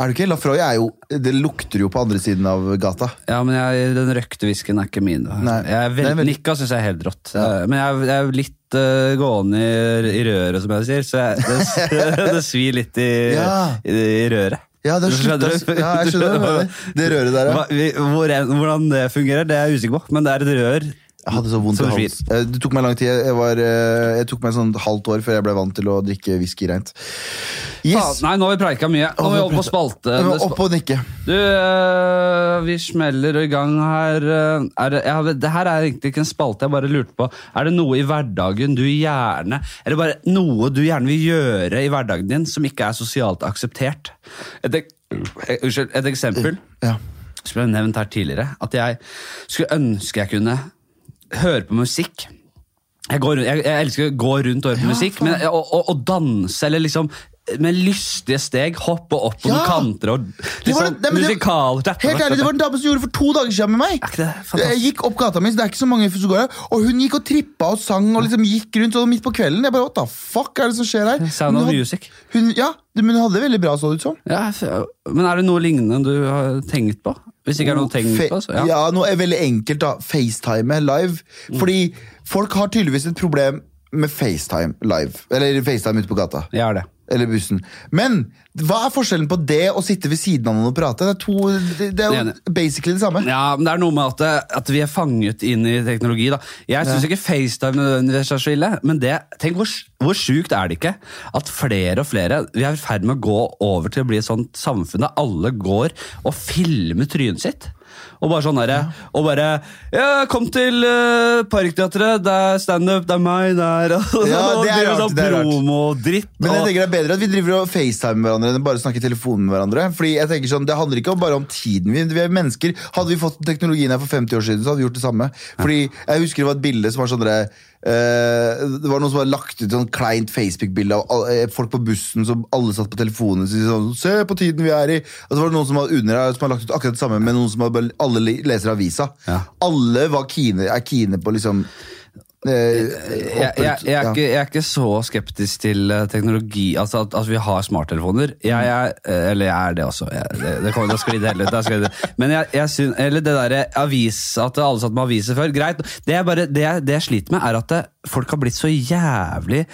Er du ikke? Lafroy er jo Det lukter jo på andre siden av gata. Ja, men jeg, den røkte whiskyen er ikke min. Nei, jeg er veldig- Nikka syns jeg er helt rått. Ja. Men jeg, jeg er litt uh, gående i, i røret, som jeg sier, så jeg, det, det svir litt i, Ja. i, i røret. Ja, det Skjønner ja, jeg skjønner hva. Det røret der, ja. Hvor, hvordan det fungerer, det er jeg usikker på, men det er et rør. Jeg hadde så vondt i halsen. Eh, Det tok meg lang tid. Jeg, var, eh, jeg tok meg sånn halvt år før jeg ble vant til å drikke whisky reint. Yes! Nei, nå har vi preika mye. Nå er vi oppe på spalte. Opp og nikke. Du, øh, vi smeller i gang her. Er det, jeg, det her er egentlig ikke en spalte, jeg bare lurte på. Er det noe i hverdagen du gjerne Eller bare noe du gjerne vil gjøre i hverdagen din som ikke er sosialt akseptert? Et, eh, unnskyld, et eksempel Ja. som ble nevnt her tidligere. At jeg skulle ønske jeg kunne høre på musikk. Jeg, går, jeg, jeg elsker å gå rundt og høre på musikk, men, og, og, og danse eller liksom med lystige steg hoppe opp på Ja! noen kanter og Det var liksom, det- nei, men det- musikal Helt ærlig, det var en dame som gjorde det for to dager siden med meg. Det? Jeg gikk opp gata mi, så det er ikke så mange som går her, og hun gikk og trippa og sang og liksom gikk rundt og midt på kvelden. Jeg bare, what the fuck er det som skjer her? Sound of music. Hun, ja, men hun hadde det veldig bra, så det ut som. Ja, men er det noe lignende du har tenkt på? Hvis ikke er noe tegn på, så ja. ja. noe er veldig enkelt, da. FaceTime live. Fordi folk har tydeligvis et problem med FaceTime live. Eller FaceTime ute på gata. Jeg er det. Eller bussen. Men hva er forskjellen på det og sitte ved siden av noen og prate? Det er, to, det, det er jo basically det samme. Ja, men det er noe med at, at vi er fanget inn i teknologi. da. Jeg syns ikke FaceTime nødvendigvis er så ille, men det, tenk hvor, hvor sjukt er det ikke at flere og flere Vi er i ferd med å gå over til å bli et sånt samfunn der alle går og filmer trynet sitt. Og bare sånn derre Og bare Ja, kom til uh, Parkteatret, det er standup, det er meg der. Og, Ja, det er rart, sånn det er rart. promo-dritt. Men jeg tenker det er bedre at vi driver og facetime med hverandre enn bare snakker i telefonen med hverandre. Fordi jeg tenker sånn, Det handler ikke bare om tiden. Vi, vi er mennesker. Hadde vi fått teknologien her for 50 år siden, så hadde vi gjort det samme. Fordi Jeg husker det var et bilde som var sånn derre, Uh, Det var noen som hadde lagt ut sånn kleint Facebook-bilde av eh, folk på bussen som alle satt på telefonen sin. Sånn, Se på tiden vi er i! Og så var det noen som hadde under her, som hadde lagt ut akkurat det samme, men noen som hadde bare, alle leser avisa. Ja. Alle kine, er kine på liksom eh, jeg, jeg, jeg, er ikke, jeg er ikke så skeptisk til eh, teknologi, altså at, at vi har smarttelefoner. Jeg, er, eh, eller jeg er det også. Det, det kommer til å skli hele ut. Men jeg, jeg syn- eller det derre avis, at alle satt med aviser før, greit. Det, jeg, bare, det, det jeg sliter med, er at det, folk har blitt så jævlig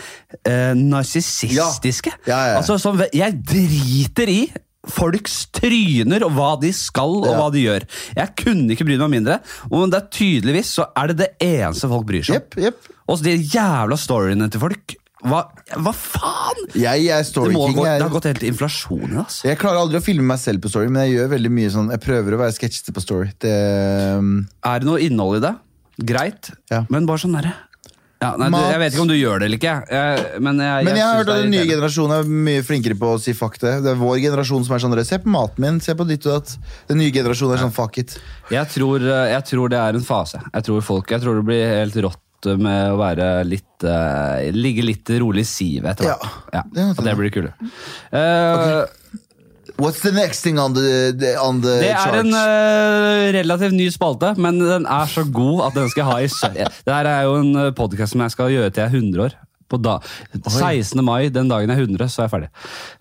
eh, narsissistiske. Ja. Ja, ja. Altså, jeg driter i folks tryner og hva de skal og Ja. hva de gjør. Jeg kunne ikke bry meg mindre. Men det er tydeligvis så er det det eneste folk bryr seg om. Yep, yep. Og de jævla storyene til folk. Hva, hva faen? Jeg er Det, må king. jeg- det har gått helt inflasjon i det. Altså. Jeg klarer aldri å filme meg selv på story, men jeg gjør veldig mye sånn Jeg prøver å være sketsjete på story. Det, um, Er det noe innhold i det? Greit, Ja. men bare sånn derre ja, nei, du, Jeg vet ikke om du gjør det eller ikke, jeg, men jeg, men jeg har hørt at den nye generasjonen er mye flinkere på å si fuck det. Det er vår generasjon som er sånn Se på maten min, se på ditt og datt. Den nye generasjonen er sånn fuck it. Jeg tror, eh, jeg tror det er en fase. Jeg tror, folk, jeg tror det blir helt rått med å være litt uh, Ligge litt rolig i sivet etter hvert. Ja, Ja, det det blir kulere. Eh, What's the next thing on the, the, on the Det er en uh, relativt ny spalte, men den er så god at den skal jeg ha i sø- Det her er jo en podkast som jeg skal gjøre til jeg er 100 år. På da, 16. mai, den dagen jeg er 100, så er jeg ferdig.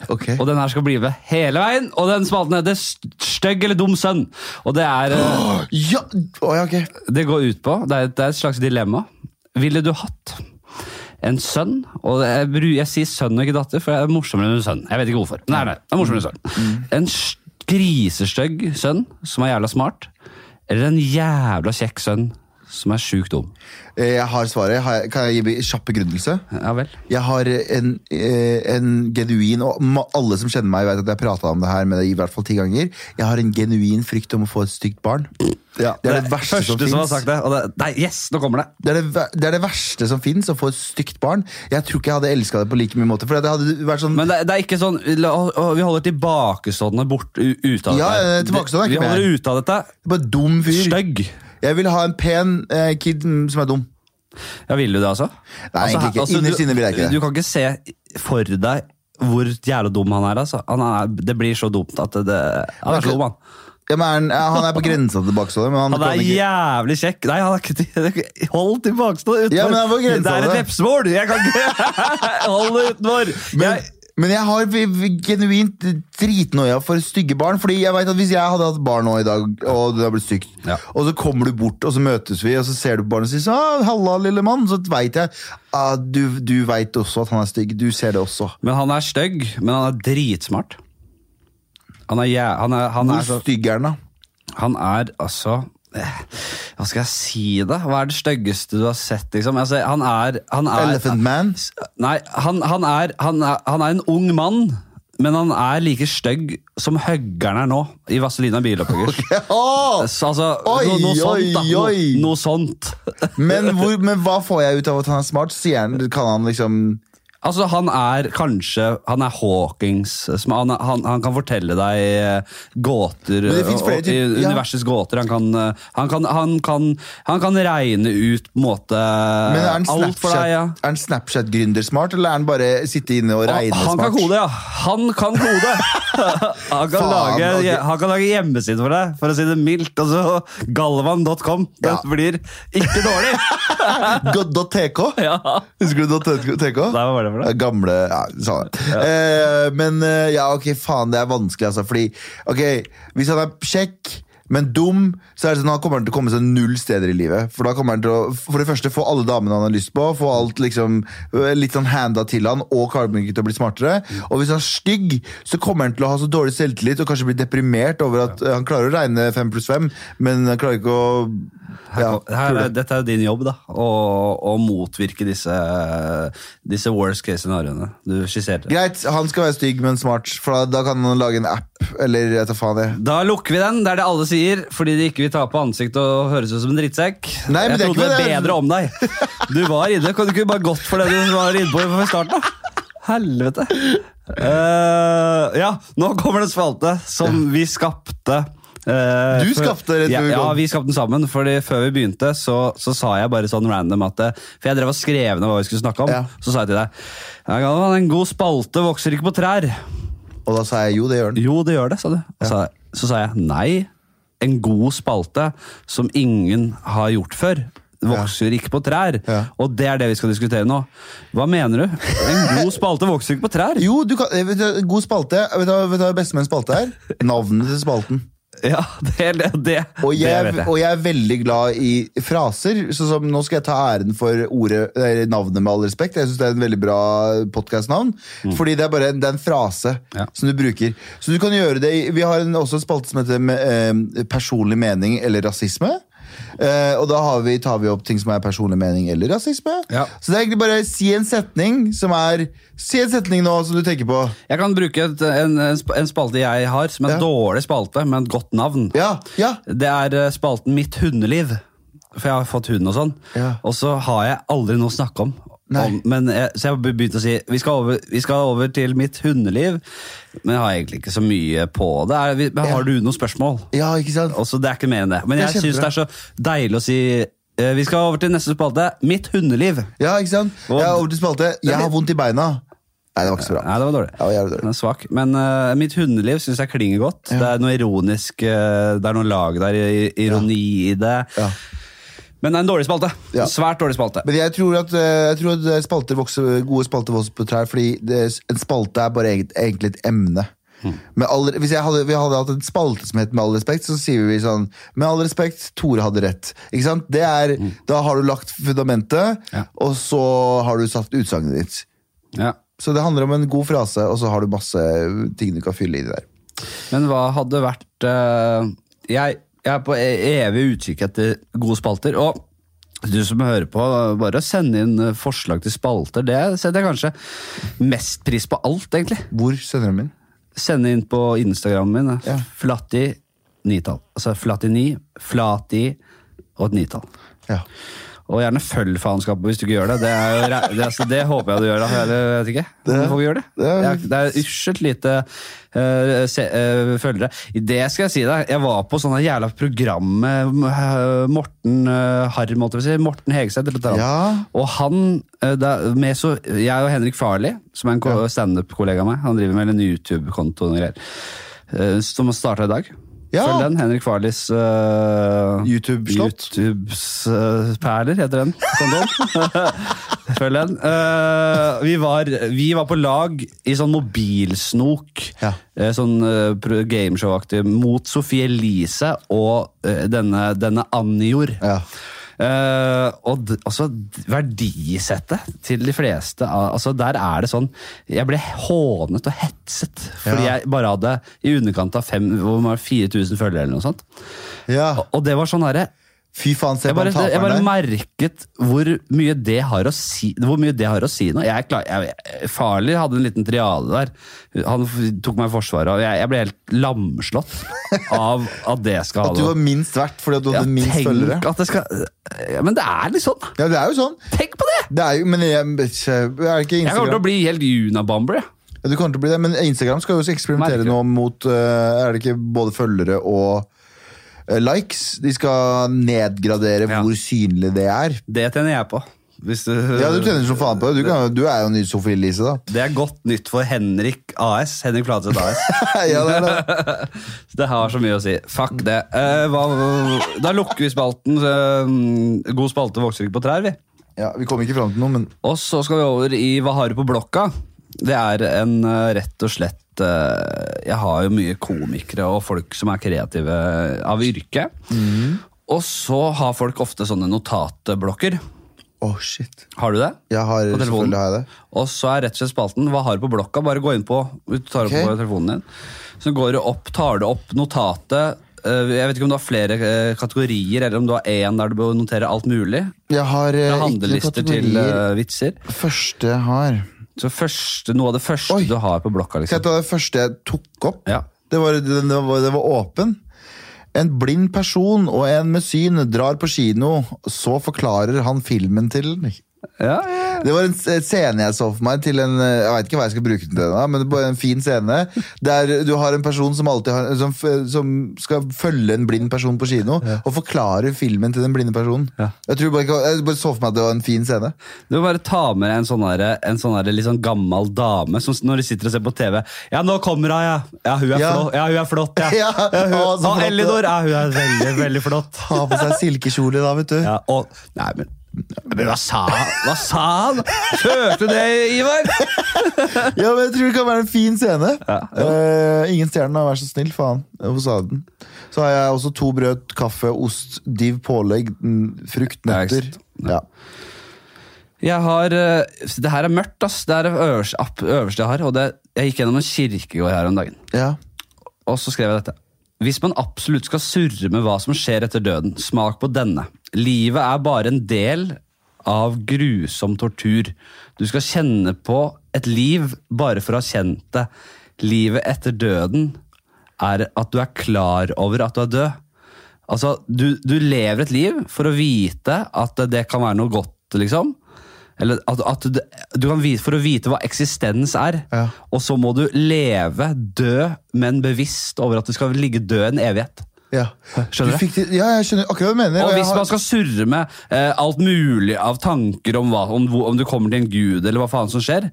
Okay. Og den her skal bli med hele veien. Og den spalten heter Stygg eller dum sønn. Og det er eh, Ja! Oh, ja, okay. Det går ut på Det er, det er et slags dilemma. Ville du hatt en sønn Og jeg, jeg sier sønn og ikke datter, for jeg er morsommere enn en sønn. Jeg vet ikke hvorfor. Nei, nei, det. Er morsommere enn en sønn. En s- grisestygg sønn som er jævla smart, eller en jævla kjekk sønn som er sjukt dum. Eh, Jeg har svaret. Har Kan jeg gi kjapp begrunnelse? Ja vel. Jeg har en, eh, en genuin Og alle som kjenner meg, vet at jeg prata om det her med deg i hvert fall ti ganger. Jeg har en genuin frykt om å få et stygt barn. det er det, verste som som har sagt det. Det nei, yes, nå kommer det! Det er det, det er det verste som fins, å få et stygt barn. Jeg tror ikke jeg hadde elska det på like mye måte. For det hadde vært sånn Men det, det er ikke sånn la- Vi holder tilbakestående bort ut av Ja, dette. eh, Vi holder ute av dette. Bare dum fyr. Stygg. Jeg vil ha en pen eh, kid som er dum. Ja, Vil du det, altså? Nei, egentlig ikke. Innerst du- inne vil jeg ikke det. Du kan ikke se for deg hvor jævla dum han er. altså. Han er det blir så dumt at det, Han er så dum, han. Ja, men han, ja, han er på grensa til bakstående. men han, Han er ikke jævlig kjekk. Nei, han er ikke til- Hold tilbakestående utenfor. Ja, det er et vepsmål! Jeg kan ikke Hold det utenfor! Men, Jeg, men jeg har genuint dritnoia for stygge barn. Fordi jeg vet at Hvis jeg hadde hatt barn nå i dag, og det har blitt stygt, Ja. og så kommer du bort, og så møtes vi, og så ser du på barnet og sier så, ah, 'halla, lille mann', så veit jeg ah, Du, du veit også at han er stygg. Du ser det også. men han er stygg, men han er dritsmart. Han er, han er, han er Hvor så stygg er han, da? Han er altså Hva skal jeg si, da? Hva er det styggeste du har sett? Liksom? Altså, han er, han er Elephant Man? Nei, han, han, er, han, er, han er en ung mann, men han er like stygg som høggeren er nå, i Vazelina Bilopphøggers. Okay. Oh! altså, Oi, no, noe sånt, da. No, noe sånt. Men, hvor, men hva får jeg ut av at han er smart? Sier han, kan han liksom Altså, han er kanskje Han er Hawkings. som- Han, han, han kan fortelle deg eh, gåter flere og- i ja. universets gåter. Han kan, eh, han, kan, han, kan, han kan regne ut på en måte alt for deg. Ja. Er han Snapchat-gründer smart, eller er han bare sitte inne og regne smart? Han kan kode, ja! Han kan kode! han, kan lage, han kan lage hjemmeside for deg, for å si det mildt. Altså, Galvan.com. Det Ja. blir ikke dårlig! God.tk? ja. Husker du .tk? Hva var det for Gamle Ja, Gamle Ja. Eh, men eh, ja, ok, faen, det er vanskelig, altså. Fordi, ok, hvis han er kjekk, men dum, så er det sånn han kommer til å komme seg null steder i livet. For da kommer han til å for det første få alle damene han har lyst på, få alt liksom eh, litt sånn handa til han, og kommer ikke til å bli smartere. Og hvis han er stygg, så kommer han til å ha så dårlig selvtillit og kanskje bli deprimert over at eh, han klarer å regne fem pluss fem, men han klarer ikke å ja, Her, pule. er- dette er jo din jobb, da. Å, å motvirke disse, disse worst case scenarioene du skisserte. Greit, han skal være stygg, men smart, for da, da kan han lage en app, eller jeg tar faen det. Da lukker vi den. Det er det alle sier, fordi de ikke vil ta på ansiktet og høres ut som en drittsekk. Nei, men jeg det er bedre om deg. Du var inne. Kan du ikke bare gått for det du var inne på fra starten? av? Helvete. Uh, ja, nå kommer det spalte som vi skapte. Eh, Du skapte Red Bull Gold? ja, vi skapte den sammen. Fordi Før vi begynte, så, så sa jeg bare sånn random at For jeg drev og skrev ned hva vi skulle snakke om. Ja. Så sa jeg til deg ja, en god spalte vokser ikke på trær. Og da sa jeg jo, det gjør den. Jo, det gjør det, sa du. Ja. Så, så sa jeg nei. En god spalte som ingen har gjort før. Vokser ikke på trær. Ja. Og det er det vi skal diskutere nå. Hva mener du? En god spalte vokser ikke på trær? Jo, du kan, eh, vet du, god spalte. Vet du hva- bestemenns spalte er? Navnet til spalten. Ja, det, det, det, Og det jeg, jeg. og jeg er veldig glad i fraser. Sånn som Nå skal jeg ta æren for ordet, navnet, med all respekt. Jeg syns det er en veldig bra podkastnavn. Fordi det er bare det er en frase Mm. Ja. som du bruker. Så du kan gjøre det Vi har en, også en spalte som heter med, eh, personlig mening eller rasisme. Eh, og da har vi, tar vi opp ting som er personlig mening eller rasisme. Ja. Så det er egentlig bare si en setning som er Si en setning nå som du tenker på. Jeg kan bruke et, en, en spalte jeg har, som er en Ja. dårlig spalte, med et godt navn. Ja, ja. Det er eh, spalten Mitt hundeliv. For jeg har fått hund og sånn. Ja. Og så har jeg aldri noe å snakke om. Nei. men jeg, så jeg har begynt å si vi skal, over, vi skal over til mitt hundeliv. Men jeg har egentlig ikke så mye på det. Er, vi, har Ja. du noen spørsmål? Ja, ikke sant? Også, det er ikke mer enn det. Men er jeg syns det er så deilig å si uh, Vi skal over til neste spalte. Mitt hundeliv. Ja, ikke sant? Og- Jeg er over til spalte. Jeg har vondt i beina. Nei, det var ikke så bra. Nei, det var dårlig. Ja, var dårlig. Er svak. Men uh, mitt hundeliv syns jeg klinger godt. Det er noe ironisk, uh, det er noe lag der, ironi ironi i det. Men det er en dårlig spalte. Ja. Svært dårlig spalte. Men jeg tror at, eh, jeg tror at spalter vokser, gode spalter vokser på trær, fordi det, en spalte er bare egentlig, et emne. Med all, hvis jeg hadde, vi hadde hatt en spalte som het Med all respekt, så sier vi sånn Med all respekt, Tore hadde rett. Ikke sant? Det er, Da har du lagt fundamentet, Ja. og så har du satt utsagnet ditt. Ja. Så det handler om en god frase, og så har du masse ting du kan fylle i det der. Men hva hadde vært uh, jeg, jeg er på e- evig utkikk etter gode spalter. Og du som hører på, bare send inn eh, forslag til spalter. Det setter jeg kanskje mest pris på alt, egentlig. Hvor sender du min? Send inn på Instagrammen min. Ja. Flatti nitall. Altså Flatti ni, Flati og et nitall. Ja. Og gjerne følg faenskapet hvis du ikke gjør det. Det, jo, det, altså, det håper jeg du gjør, da. Jeg vet ikke. Hvorfor folk gjør det? det er- Det er uskjelt lite uh, se, uh, følgere. Det skal jeg si deg, jeg var på sånne jævla program med eh, Morten uh, Harm, si. Morten Hegeseth. eller. Ja. Og han, da, med så, jeg og Henrik Farley, som er en ko- standup-kollega av meg, han driver med en YouTube-konto og greier, som starta i dag. Ja. Følg den. Henrik Farlis uh, YouTube-slott. YouTubes uh, perler, heter den. Følg den. Uh, vi, var, vi var på lag i sånn mobilsnok, Ja. eh, sånn gameshow-aktig, mot Sofie Elise og denne, denne Anjor. Ja. Eh, og altså, verdisettet til de fleste altså Der er det sånn Jeg ble hånet og hetset fordi Ja. jeg bare hadde i underkant av fem, hvor 4000 følgere. eller noe sånt ja. Og det var sånn herre Fy faen, se jeg på bare, der. jeg bare merket hvor mye det har å si Hvor mye det har å si nå. Jeg, klar, jeg, Farley hadde en liten triade der. Han tok meg i forsvaret, og jeg, jeg ble helt lamslått av at det skal ha At du var minst verdt fordi du Ja, hadde minst tenk følgere. at det skal ja, Men det er litt sånn. Ja, det er jo sånn. Tenk på det! Det er jo, men jeg, er ikke Instagram. Jeg kommer til å bli helt unabomber. jeg. Ja, du kommer til å bli det, men Instagram skal jo også eksperimentere Merker. nå mot eh, Er det ikke både følgere og likes? De skal nedgradere Ja. hvor synlig det er. Det tjener jeg på. Du, Ja, du tjener som faen på det. Du, kan, du er jo ny Sofie Elise, da. Det er godt nytt for Henrik AS. Henrik Fladseth AS. ja, det det. Det har så mye å si. Fuck det. Uh, hva, da lukker vi spalten. Uh, god spalte vokser ikke på trær, vi. Ja, vi kom ikke fram til noe, men Og så skal vi over i Hva har du på blokka? Det er en eh, rett og slett eh, Jeg har jo mye komikere og folk som er kreative av yrke. Og så har folk ofte sånne notatblokker. Oh, shit. Har du det? Jeg har, På telefonen. har jeg det. Og så er rett og slett spalten Hva har du på blokka? Bare gå inn på tar opp Ok. på telefonen din. Så går du opp, tar du opp notatet. Eh, Jeg vet ikke om du har flere kategorier, eller om du har én der du bør notere alt mulig. Jeg har ikke handlelister til kategorier. eh, vitser. Første jeg har Så første, noe av det første Oi. du har på blokka. liksom. Det var det første jeg tok opp? Ja. Det var, det, var, det var åpen. En blind person og en med syn drar på kino, så forklarer han filmen til Ja, ja. Det var en scene jeg så for meg til en Jeg vet ikke hva jeg skal bruke den til, men det var en fin scene. Der du har en person som alltid har Som, som skal følge en blind person på kino, og forklare filmen til den blinde personen. Ja. Jeg, tror bare, jeg bare så for meg at det var en fin scene. Du må bare ta med deg en sånn, her en sånn her litt sånn gammel dame som når de sitter og ser på TV. Ja, nå kommer hun, ja. Ja, hun er, Ja. Flott, ja, hun er flott, ja. Ja, hun, å, flott, Elinor, ja, hun er veldig, veldig flott. Ha på seg silkekjole, da, vet du. Ja, og, nei, men, men hva sa han? Hva sa han? Hørte du det, Ivar? Ja, men Jeg tror det kan være en fin scene. Ja, jo. Eh, ingen stjerner, vær så snill. Faen. Hvorfor sa den? Så har jeg også to brød, kaffe, ost, div pålegg, frukt, nøtter. Ja. Jeg har, uh, det her er mørkt, ass. Det er det øverste, øverste jeg har. Og det, jeg gikk gjennom en kirkegård her om dagen. ja. Og så skrev jeg dette. Hvis man absolutt skal surre med hva som skjer etter døden, smak på denne. Livet er bare en del av grusom tortur. Du skal kjenne på et liv bare for å ha kjent det. Livet etter døden er at du er klar over at du er død. Altså, du, du lever et liv for å vite at det kan være noe godt, liksom. Eller at, at du, du kan vite, For å vite hva eksistens er. Ja. Og så må du leve, dø, men bevisst over at du skal ligge død en evighet. Ja. Skjønner du? Det, ja, jeg skjønner akkurat hva du mener. Og og hvis har- man skal surre med eh, alt mulig av tanker om, hva, om, om du kommer til en gud, eller hva faen som skjer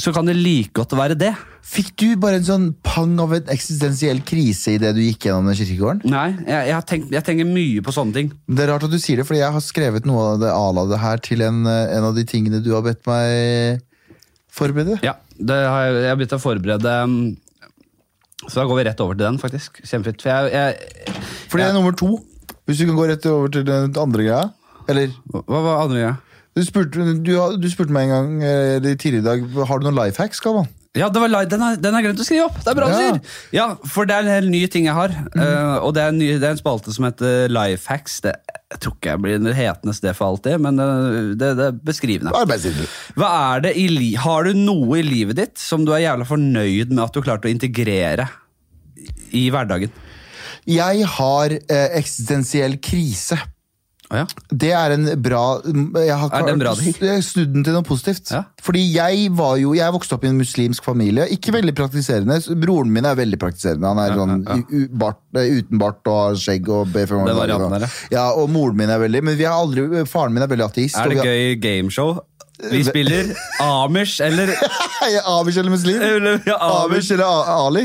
så kan det like godt være det. Fikk du bare en sånn pang av en eksistensiell krise idet du gikk gjennom den kirkegården? Nei, jeg, jeg, tenkt, jeg tenker mye på sånne ting. Det er rart at du sier det, fordi jeg har skrevet noe av det ala det her til en, en av de tingene du har bedt meg forberede. Ja, det har jeg, jeg har begynt å forberede um, Så da går vi rett over til den, faktisk. Kjempefint. For jeg, jeg, Fordi det er nummer to. Hvis du kan gå rett over til den andre greia. Eller Hva var andre greia? du spurte, du, du spurte meg en gang eller tidligere i dag Har du noen life hacks, Galvan. Ja, det var den, er, den er glemt å skrive opp! Det er bra du Ja. sier! Ja, for det er en helt ny ting jeg har. eh, og det er, en ny, det er en spalte som heter Lifehacks. Det, jeg tror ikke jeg blir en hetende sted for alltid, men det, det, det er beskrivende. Hva er det i li Har du noe i livet ditt som du er jævla fornøyd med at du klarte å integrere i hverdagen? Jeg har eh, eksistensiell krise. Å ja. Det er en bra jeg har Er det en bra ting? Snudd den til noe positivt. Ja. Fordi jeg var jo Jeg vokste opp i en muslimsk familie. Ikke veldig praktiserende. Broren min er veldig praktiserende. Han er sånn u- u- bart, uten bart og skjegg og ber fem Den ganger. varianten der, ja, og moren min er veldig Men vi har aldri Faren min er veldig ateist. Er det vi gøy gameshow? Vi spiller Amish eller Amish eller muslim? Eller- ja, Amish eller Ali?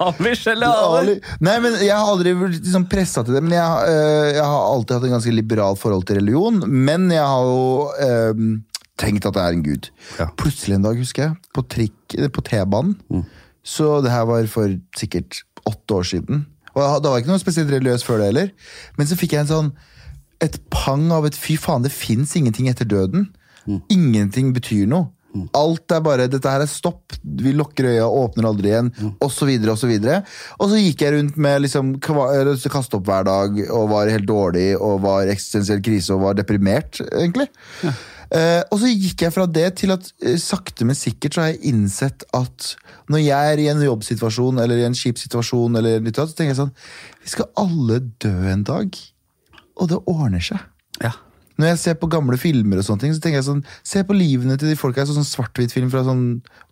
Amish eller Ali. Nei, men Jeg har aldri vært liksom pressa til det. Men jeg, øh, jeg har alltid hatt en ganske liberalt forhold til religion. Men jeg har jo øh, tenkt at det er en gud. Ja. Plutselig en dag, husker jeg, på, trikk, på T-banen Så det her var for sikkert åtte år siden. Og da var jeg ikke noe spesielt religiøs før det heller. Men så fikk jeg en sånn et pang av et fy faen, det fins ingenting etter døden. Ingenting betyr noe. Alt er bare Dette her er stopp. Vi lukker øya, åpner aldri igjen, osv. Og, så videre. og så gikk jeg rundt med liksom kaste opp hver dag og var helt dårlig og var eksistensiell krise og var deprimert, egentlig. Eh, og så gikk jeg fra det til at eh, sakte, men sikkert så har jeg innsett at når jeg er i en jobbsituasjon eller i en kjip situasjon, eller litt så tenker jeg sånn Vi skal alle dø en dag, og det ordner seg. Ja. Når jeg ser på gamle filmer, og sånne ting, så tenker jeg sånn Se på livene til de folka. Sånn svart-hvitt-film fra sånn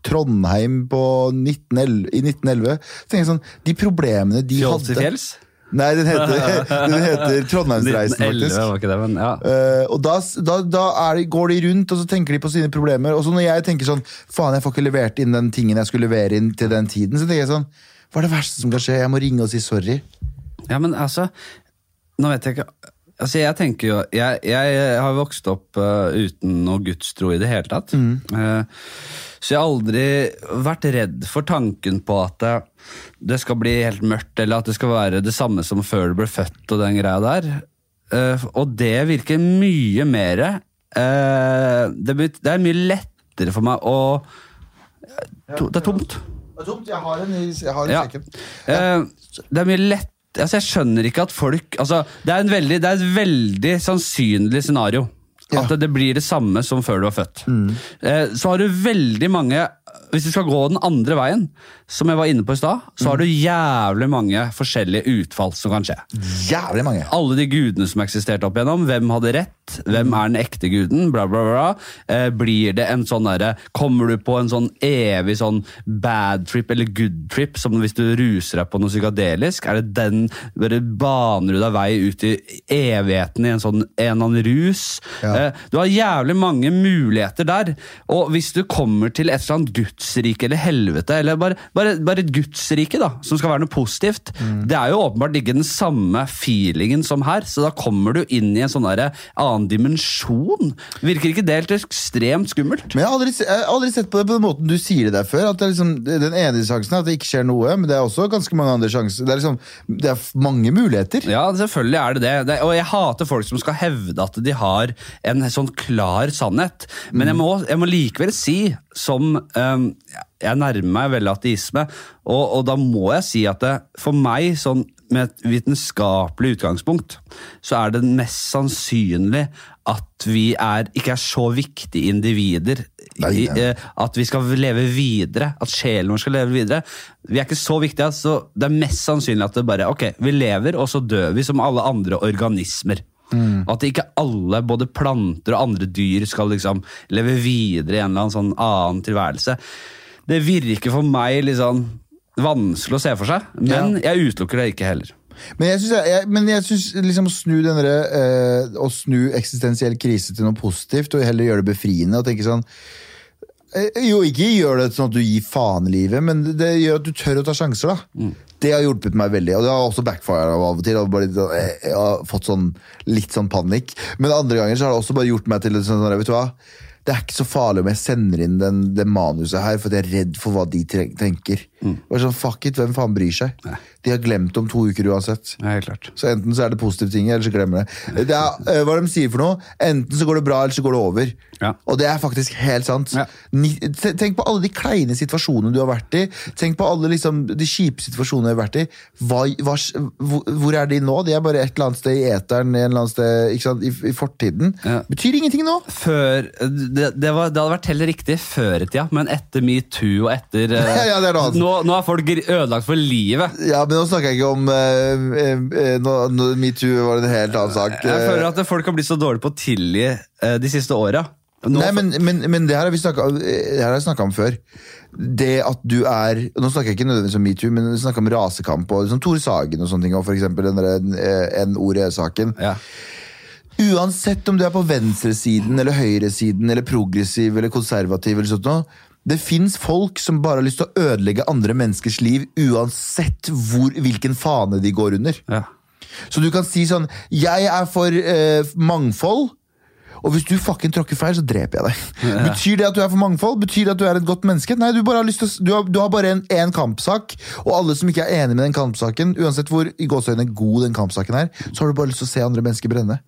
Trondheim på 1911, i 1911. Så tenker jeg sånn De problemene de Fjols hadde fjells? Nei, den heter, den heter Trondheimsreisen, 1911 faktisk. var ikke det, men ja. Uh, og da, da, da de, går de rundt og så tenker de på sine problemer. Og så når jeg tenker sånn Faen, jeg får ikke levert inn den tingen jeg skulle levere inn til den tiden, så tenker jeg sånn Hva er det verste som kan skje? Jeg må ringe og si sorry. Ja, men altså Nå vet jeg ikke Altså, jeg tenker jo Jeg, jeg har vokst opp uh, uten noe gudstro i det hele tatt. Eh, så jeg har aldri vært redd for tanken på at det, det skal bli helt mørkt, eller at det skal være det samme som før du ble født og den greia der. Uh, og det virker mye mer eh, det, det er mye lettere for meg å to, Det er tomt. Det er tomt. jeg har en i Ja. sekken. Eh, det er mye lett altså Jeg skjønner ikke at folk altså, det, er en veldig, det er et veldig sannsynlig scenario. Ja. At det, det blir det samme som før du var født. Eh, så har du veldig mange Hvis du skal gå den andre veien, som jeg var inne på i stad, så har du jævlig mange forskjellige utfall som kan skje. Jævlig mange. Alle de gudene som eksisterte opp igjennom, hvem hadde rett, hvem er den ekte guden, bla, bla, bla. Eh, blir det en sånn derre Kommer du på en sånn evig sånn bad trip eller good trip, som hvis du ruser deg på noe psykadelisk? Er det den Bare baner du deg vei ut i evigheten i en sånn en eller annen rus? Ja. Eh, du har jævlig mange muligheter der. Og hvis du kommer til et eller annet gudsrike eller helvete, eller bare, bare, bare et gudsrike, da, som skal være noe positivt, det er jo åpenbart ikke den samme feelingen som her, så da kommer du inn i en sånn der annen dimensjon. Virker ikke det helt ekstremt skummelt? Men jeg har, aldri, jeg har aldri sett på det på den måten du sier det der før. At det er liksom, Den ene sjansen er at det ikke skjer noe, men det er også ganske mange andre sjanser. Det er, liksom, det er mange muligheter. Ja, selvfølgelig er det det. det. Og jeg hater folk som skal hevde at de har en sånn klar sannhet. Men jeg må, jeg må likevel si, som um, Jeg nærmer meg veldig ateisme, og, og da må jeg si at det, for meg, sånn med et vitenskapelig utgangspunkt, så er det mest sannsynlig at vi er, ikke er så viktige individer. Nei, nei. eh, at vi skal leve videre, at sjelen vår skal leve videre. Vi er ikke så viktige, så det er mest sannsynlig at det bare Ok, vi lever, og så dør vi som alle andre organismer. At ikke alle, både planter og andre dyr, skal liksom leve videre i en eller annen sånn annen tilværelse. Det virker for meg litt sånn vanskelig å se for seg, men jeg utelukker det ikke heller. Men jeg syns, jeg, men jeg syns liksom å snu denne, eh, Å snu eksistensiell krise til noe positivt, og heller gjøre det befriende og tenke sånn Jo, ikke gjør det sånn at du gir faen i livet, men det, gjør at du tør å ta sjanser. da. Mm. Det har hjulpet meg veldig, og det har også backfire av og til. Bare, eh, jeg har fått sånn, litt sånn panikk. Men andre ganger så har det også bare gjort meg til sånn, sånn, vet du hva? Det er ikke så farlig om jeg sender inn den, det manuset her, for jeg er redd for hva de tenker. Mm. Bare sånn, fuck it, Hvem faen bryr seg? De har glemt om to uker uansett. Nei, klart. Så enten så er det positive ting, eller så glemmer det. det er, eh, hva de sier for noe, Enten så går det bra, eller så går det over. Ja. Og det er faktisk helt sant. Ja. Tenk på alle de kleine situasjonene du har vært i. Tenk på alle liksom, de kjipe situasjonene du har vært i. Hva, hva, hvor, er de nå? De er bare et eller annet sted i eteren, en eller annen sted, sant? I, i fortiden. Ja. Betyr ingenting nå. Før, det, det, var, det hadde vært heller riktig før i tida, men etter metoo og etter eh, Ja, det er det altså. nå, nå er folk ødelagt for livet. Ja, men nå snakker jeg ikke om uh, Metoo var en helt annen sak. Jeg føler at folk har blitt så dårlige på å tilgi eh, de siste åra. Nei, men, men, men det her har vi snakka om før. Det at du er Nå snakker jeg ikke nødvendigvis om metoo, men vi snakker om rasekamp og liksom Tore Sagen og sånne ting. Og for der, eh, N-ordet-saken. ja. Uansett om du er på venstresiden eller høyresiden eller progressiv eller konservativ, eller sånt det fins folk som bare har lyst til å ødelegge andre menneskers liv, uansett hvor, hvilken fane de går under. Ja. Så du kan si sånn Jeg er for eh, mangfold. Og hvis du fucking tråkker feil, så dreper jeg deg. Betyr det at du er for mangfold? Betyr det at du er et godt menneske? Nei, du, bare har, å- du har, du har bare en, en kampsak, og alle som ikke er enig med den kampsaken, uansett hvor i god den kampsaken er, så har du bare lyst til å se andre mennesker brenne.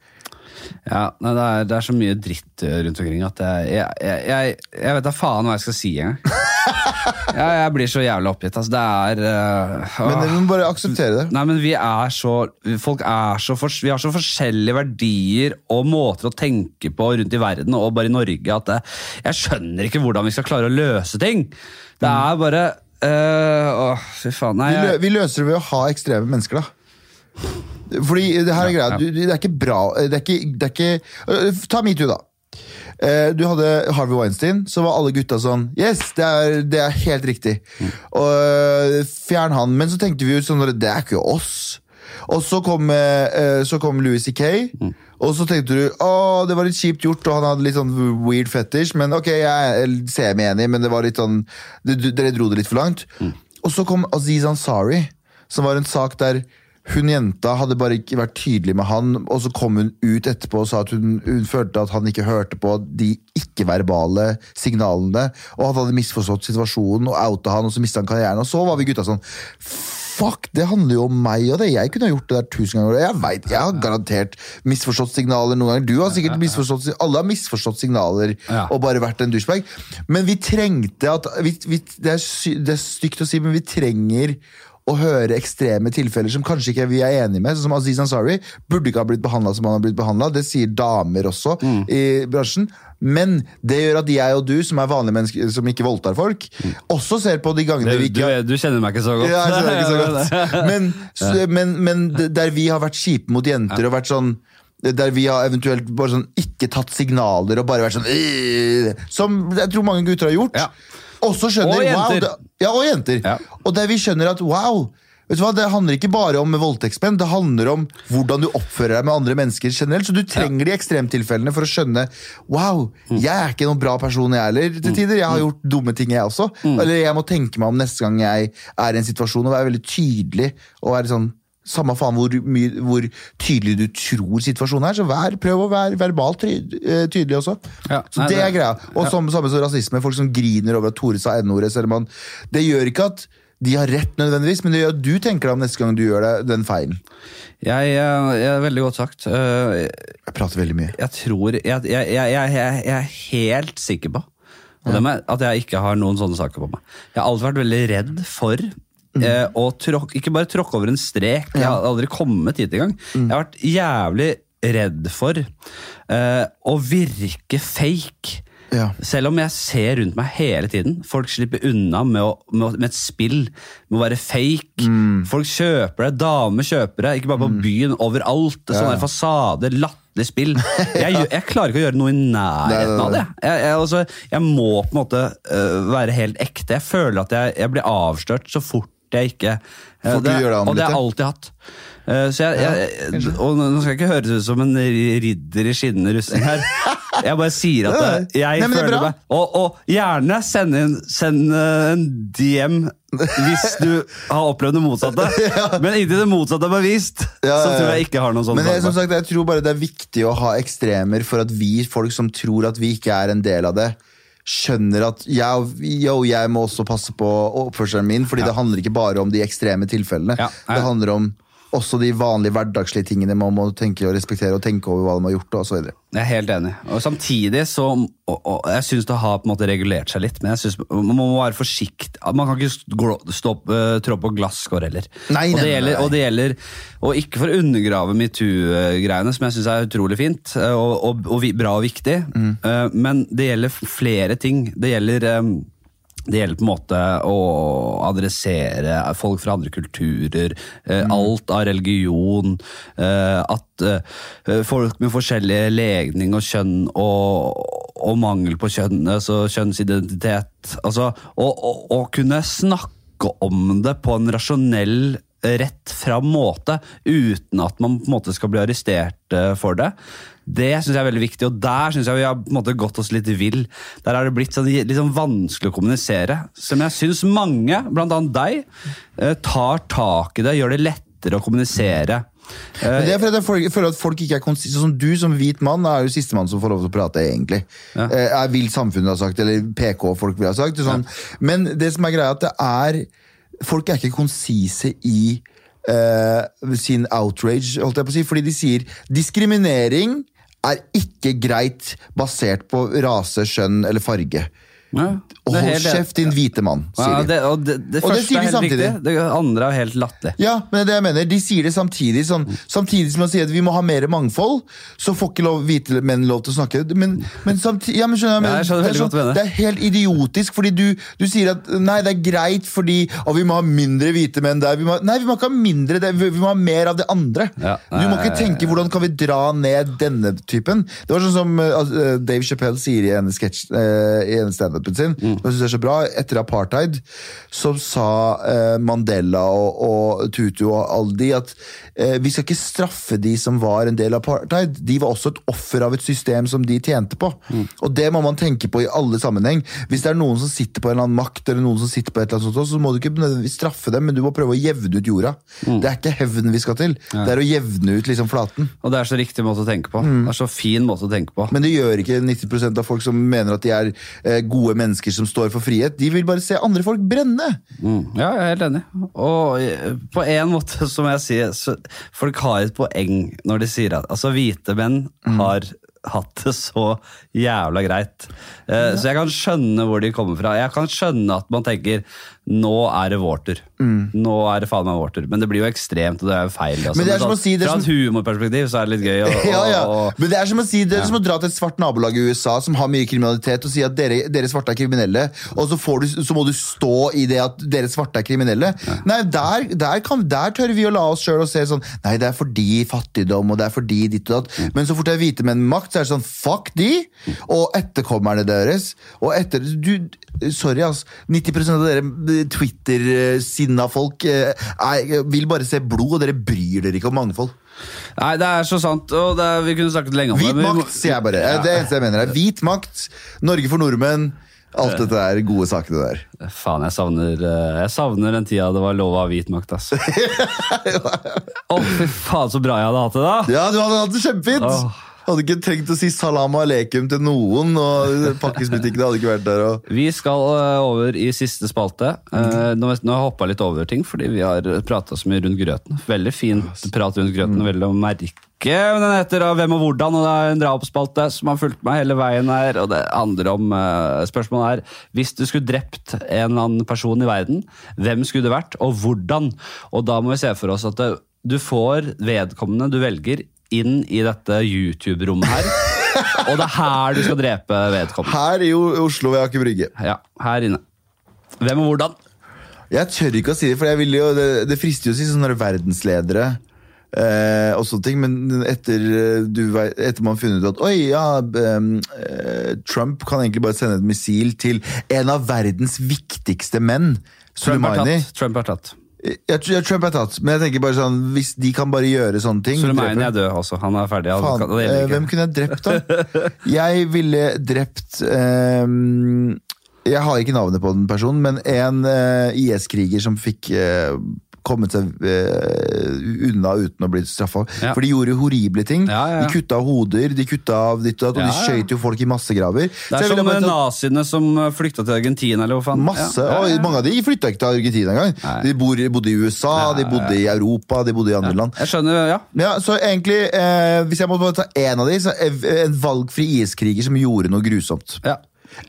Ja, nei, det, er, det er så mye dritt eh, rundt omkring at jeg, jeg, jeg, jeg, vet da faen hva jeg skal si engang. jeg, jeg blir så jævlig oppgitt. Altså, det er uh, Men du må bare akseptere det. Nei, men vi er så Folk er så Vi har så forskjellige verdier og måter å tenke på rundt i verden, og bare i Norge, at det, jeg skjønner ikke hvordan vi skal klare å løse ting. Det er bare uh, Åh, fy faen. Nei, Vi, lø vi løser det ved å ha ekstreme mennesker, da. Fordi det her er greia. Du, det er ikke bra Det er ikke, det er ikke øh, Ta metoo, da. Eh, Du hadde Harvey Weinstein, så var alle gutta sånn Yes, det er, det er helt riktig. Og øh, Fjern han. Men så tenkte vi jo sånn Det er ikke oss. Og så kom, eh, så kom Louis C.K., og så tenkte du å, det var litt kjipt gjort, og han hadde litt sånn weird fetish, men ok, jeg er semi-enig, men det var litt sånn Dere dro det litt for langt. Og så kom Aziz Ansari, som var en sak der hun jenta hadde bare ikke vært tydelig med han, og så kom hun ut etterpå og sa at hun, hun følte at han ikke hørte på de ikke-verbale signalene, og han hadde misforstått situasjonen og outa han, og så mista han karrieren. Og så var vi gutta sånn Fuck, det handler jo om meg og det. Jeg kunne ha gjort det der tusen ganger. Jeg vet, jeg har garantert misforstått signaler noen ganger. Du har sikkert misforstått Alle har misforstått signaler Ja. og bare vært en douchebag. Men vi trengte at vi, vi, det, er det er stygt å si, men vi trenger å høre ekstreme tilfeller som kanskje ikke vi er enige med. Som Aziz Ansari burde ikke ha blitt behandla som han har blitt behandla. Det sier damer også i bransjen. Men det gjør at jeg og du, som er vanlige mennesker som ikke voldtar folk, også ser på de gangene du, vi du, ikke du kjenner meg ikke så godt. ja, jeg skjønner ikke så godt. Men, så- men, men der vi har vært kjipe mot jenter og vært sånn der vi har eventuelt bare sånn ikke tatt signaler og bare vært sånn «Øh», Som jeg tror mange gutter har gjort. Ja. Også skjønner Og wow, jenter. det, ja, og jenter. Ja. Og der vi skjønner at wow Vet du hva, Det handler ikke bare om voldtektsmenn, det handler om hvordan du oppfører deg med andre mennesker generelt. Så du trenger de ekstremtilfellene for å skjønne Wow, Mm. jeg er ikke noen bra person, jeg heller. til tider. Jeg har gjort dumme ting, jeg også. Mm. Eller jeg må tenke meg om neste gang jeg er i en situasjon, og være veldig tydelig. og være sånn samme faen hvor, hvor tydelig du tror situasjonen er, så vær, prøv å være verbalt eh, tydelig også. Ja, så nei, det er greia. Og som, samme som rasisme, folk som griner over at Tore sa N-ordet. Det gjør ikke at de har rett nødvendigvis, men det gjør at du tenker deg om neste gang du gjør det, den feilen. Jeg, jeg, jeg er veldig godt sagt. Uh, Jeg prater veldig mye. jeg tror Jeg, jeg, er helt sikker på at jeg ikke har noen sånne saker på meg. Jeg har alltid vært veldig redd for eh, og tråk, Ikke bare tråkke over en strek. Jeg har aldri kommet hit engang. Jeg har vært jævlig redd for uh, å virke fake. Ja. Selv om jeg ser rundt meg hele tiden. Folk slipper unna med, å, med, med et spill, med å være fake. Folk kjøper det, damer kjøper det, ikke bare på byen, overalt. Sånne fasader, latterlig spill. Jeg, jeg klarer ikke å gjøre noe i nærheten av det. Jeg, jeg, altså, jeg må på en måte uh, være helt ekte. Jeg føler at jeg, jeg blir avslørt så fort jeg ikke. Får det, du det, om Og det har jeg alltid hatt. Eh, så jeg, jeg, og nå skal jeg ikke høres ut som en ridder i skinnende rustning her, Jeg bare sier at det, jeg Nei, det er føler meg og, og gjerne send, en, send eh, en DM hvis du har opplevd det motsatte. Men inntil det motsatte er bevist, Ja, så tror jeg ikke har noen sånn Men jeg, som sagt, jeg tror bare det er viktig å ha ekstremer for at vi, folk som tror at vi ikke er en del av det, skjønner at jeg, yo, jeg må også passe på oppførselen min, fordi det handler ikke bare om de ekstreme tilfellene. Ja, ja. Det handler om også de vanlige hverdagslige tingene man må tenke og respektere og tenke over hva de har gjort. og så videre. Jeg er helt enig. Og samtidig så og, og, Jeg syns det har på en måte regulert seg litt, men jeg synes man må være forsiktig. Man kan ikke stå, uh, trå på glasskår heller. Nei, og, nei, det gjelder, og det gjelder Og ikke for å undergrave metoo-greiene, som jeg syns er utrolig fint eh, og, og, og bra og viktig, Mm. uh, men det gjelder flere ting. Det gjelder eh, det gjelder på en måte å adressere folk fra andre kulturer, eh, Mm. alt av religion, eh, at eh, folk med forskjellig legning og kjønn og, og mangel på kjønn, altså kjønnsidentitet. Altså, å, kunne snakke om det på en rasjonell rett fram måte, uten at man på en måte skal bli arrestert for det. Det synes jeg er veldig viktig, og der synes jeg vi har på en måte gått oss litt vill. Der har det blitt sånn, litt sånn vanskelig å kommunisere. Som jeg synes mange, annet deg, eh, tar tak i det, gjør det lettere å kommunisere. Eh, Men det er fordi jeg føler- at folk ikke er konsistente. Sånn som du som hvit mann er jo sistemann som får lov til å prate, egentlig. Ja. Eh, Er vil samfunnet ha sagt, eller PK-folk vil ha sagt. Sånn. Sånn. Men det som er greia, at det er Folk er ikke konsise i uh, sin outrage, holdt jeg på å si. Fordi de sier diskriminering er ikke greit basert på rase, skjønn eller farge. Ja, Hold kjeft, din hvite mann, Ja, sier de. det, og det, det Og det sier er de samtidig. riktig, det andre er helt latterlig. Ja, men det er det jeg mener. De sier det samtidig. Sånn, samtidig som de sier at vi må ha mer mangfold, så får ikke lov, hvite menn lov til å snakke. Men, men samtidig ja, men skjønner, Ja, jeg skjønner det, er sånn, det er helt idiotisk, fordi du, du sier at nei, det er greit fordi å, vi må ha mindre hvite menn der. Vi må, nei, vi må ikke ha mindre, det, vi må ha mer av det andre. Ja, du må ikke tenke hvordan kan vi dra ned denne typen. Det var sånn som uh, Dave Chappelle sier i en sketsj uh, i en standupen sin, Mm. som jeg synes er så bra, etter apartheid, så sa eh, Mandela og, og Tutu og alle de at eh, vi skal ikke straffe de som var en del av apartheid. De var også et offer av et system som de tjente på. Mm. Og det må man tenke på i alle sammenheng. Hvis det er noen som sitter på en eller annen makt, eller noen som sitter på et eller annet sånt, så må du ikke straffe dem, men du må prøve å jevne ut jorda. Mm. Det er ikke hevn vi skal til. Det er å jevne ut liksom flaten. Og det er så riktig måte å tenke på. Det er så fin måte å tenke på. Men det gjør ikke 90% av folk som mener at de er eh, gode mennesker som står for frihet. De vil bare se andre folk brenne. Mm. Ja, jeg er helt enig. Og eh, på en måte, som jeg sier, så folk har et poeng når de sier at altså, hvite menn har hatt det så jævla greit. Eh, Så jeg kan skjønne hvor de kommer fra. Jeg kan skjønne at man tenker nå er det vår tur. Nå er det faen meg vår tur. Men det blir jo ekstremt, og det er jo feil. Altså. Men det er som å sånn- si- det er Fra et humorperspektiv så er det litt gøy. Og, Ja, ja. Men det er som å si, det er som å dra til et svart nabolag i USA som har mye kriminalitet, og si at dere, dere svarte er kriminelle, og så, får du, så må du stå i det at dere svarte er kriminelle. Nei, der, der, kan, der tør vi å la oss sjøl og se sånn Nei, det er fordi fattigdom, og det er fordi ditt og datt. Men så fort det er hvite menn makt, så er det sånn fuck de, og etterkommerne deres. Og etter du, Sorry, ass. 90 av dere Twitter-sinna folk eh, er, vil bare se blod, og dere bryr dere ikke om mangfold. Nei, det er så sant, og det er, vi kunne snakket lenge om Hvit det. Hvit makt, sier jeg bare. Det er eneste jeg mener. er Hvit makt, Norge for nordmenn. Alt dette der gode sakene der. Faen, jeg savner, eh, jeg savner den tida det var lov å ha hvit makt, ass. Å, fy faen, så bra jeg hadde hatt det da! Ja, du hadde hatt det kjempefint! Åh. Hadde ikke trengt å si salam aleikum til noen, og pakkesbutikkene hadde ikke vært der. Og... Vi skal eh, over i siste spalte. Eh, nå, nå har jeg hoppa litt over ting, fordi vi har prata så mye rundt grøten. Veldig fint prat rundt grøten, veldig å merke. Men den heter da Hvem og hvordan, og det er en drapsspalte som har fulgt meg hele veien her. Og det handler om eh, Spørsmålet er hvis du skulle drept en eller annen person i verden, hvem skulle det vært, og hvordan? Og da må vi se for oss at det, du får vedkommende du velger, inn i dette YouTube-rommet her. og det er her du skal drepe vedkommende. Her i Oslo ved Aker Brygge. Ja, her inne. Hvem og hvordan? Jeg tør ikke å si det, for jo, det, det frister jo å si sånne verdensledere. Eh, og sånne ting, Men etter, eh, du, etter man har funnet ut at Oi, ja, eh, Trump kan egentlig bare sende et missil til en av verdens viktigste menn. Trump er Soleimani. tatt. Trump er tatt. Jeg, tror- jeg, Trump er tatt, men jeg tenker bare sånn hvis de kan bare gjøre sånne ting drepe- er død også. Han er ferdig. Faen, kan- eh, hvem kunne jeg drept, da? Jeg ville drept ehm, Jeg har ikke navnet på den personen, men en eh, IS-kriger som fikk eh, kommet seg eh, unna uten å bli straffa. Ja. For de gjorde horrible ting. Ja, ja. De kutta av hoder, de kutta av ditt og datt, og de skøyt jo folk i massegraver. Det er som bare naziene som flykta til Argentina, eller hva faen. Masse, Ja, ja, ja. og Mange av de flytta ikke til Argentina engang. De bor, bodde i USA, de bodde i Europa, de bodde i andre land. Jeg skjønner, ja. Så egentlig, eh, Hvis jeg måtte ta én av de, så er en valgfri IS-kriger som gjorde noe grusomt. ja.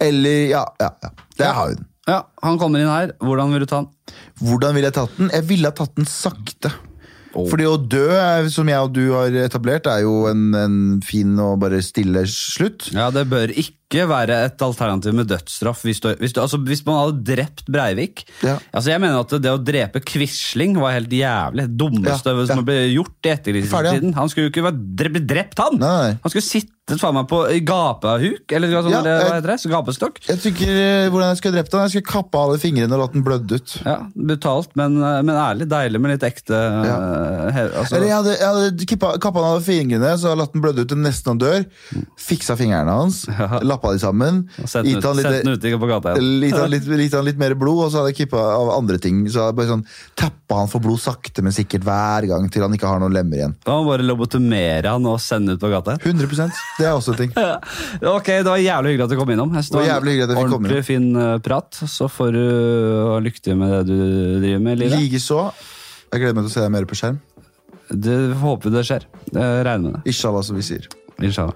Eller, ja, ja, ja. Der har vi den. Ja, Han kommer inn her. Hvordan vil du ta han? Hvordan ville jeg tatt den? Jeg ville ha tatt den sakte. Oh. Fordi å dø, som jeg og du har etablert, er jo en, en fin og bare stille slutt. Ja, Det bør ikke være et alternativ med dødsstraff. Hvis, du, hvis, du, altså, hvis man hadde drept Breivik Ja. altså Jeg mener at det å drepe Quisling var helt jævlig. Det dummeste Ja, ja. som ble gjort i etterkrigstiden. Han skulle jo ikke bli drept, han! Nei. Han skulle sittet faen meg på gapahuk, eller hva, sånn, Ja, eller, hva heter det? Så Gapestokk. Jeg tykker eh, hvordan jeg skulle drept han. Jeg skulle kappe alle fingrene og latt den blødde ut. Ja, Brutalt, men, men ærlig. Deilig med litt ekte Ja. eh, he, altså, Eller jeg hadde, jeg hadde kappa han av fingrene, så jeg latt den blødde ut til nesten han dør. Fiksa fingrene hans, Ja. Lappa de sammen. Sett den gitt ut, han litt- ut på gata igjen. Litt, han litt, litt, han litt mer blod, og så hadde jeg kippa av andre ting. Så bare sånn tappa han for blod sakte, men sikkert hver gang til han ikke har noen lemmer igjen. Da må man bare lobotomere han og sende ut på gata. 100% Det er også en ting. Ok, Det var jævlig hyggelig at du kom innom. Det var jævlig hyggelig at jeg fikk komme Ordentlig fin eh, prat. Så får du ha lykke til med det du driver med. Likeså. Jeg gleder meg til å se deg mer på skjerm. Det håper det skjer. Jeg regner med det. Inshallah, som vi sier. Inshallah.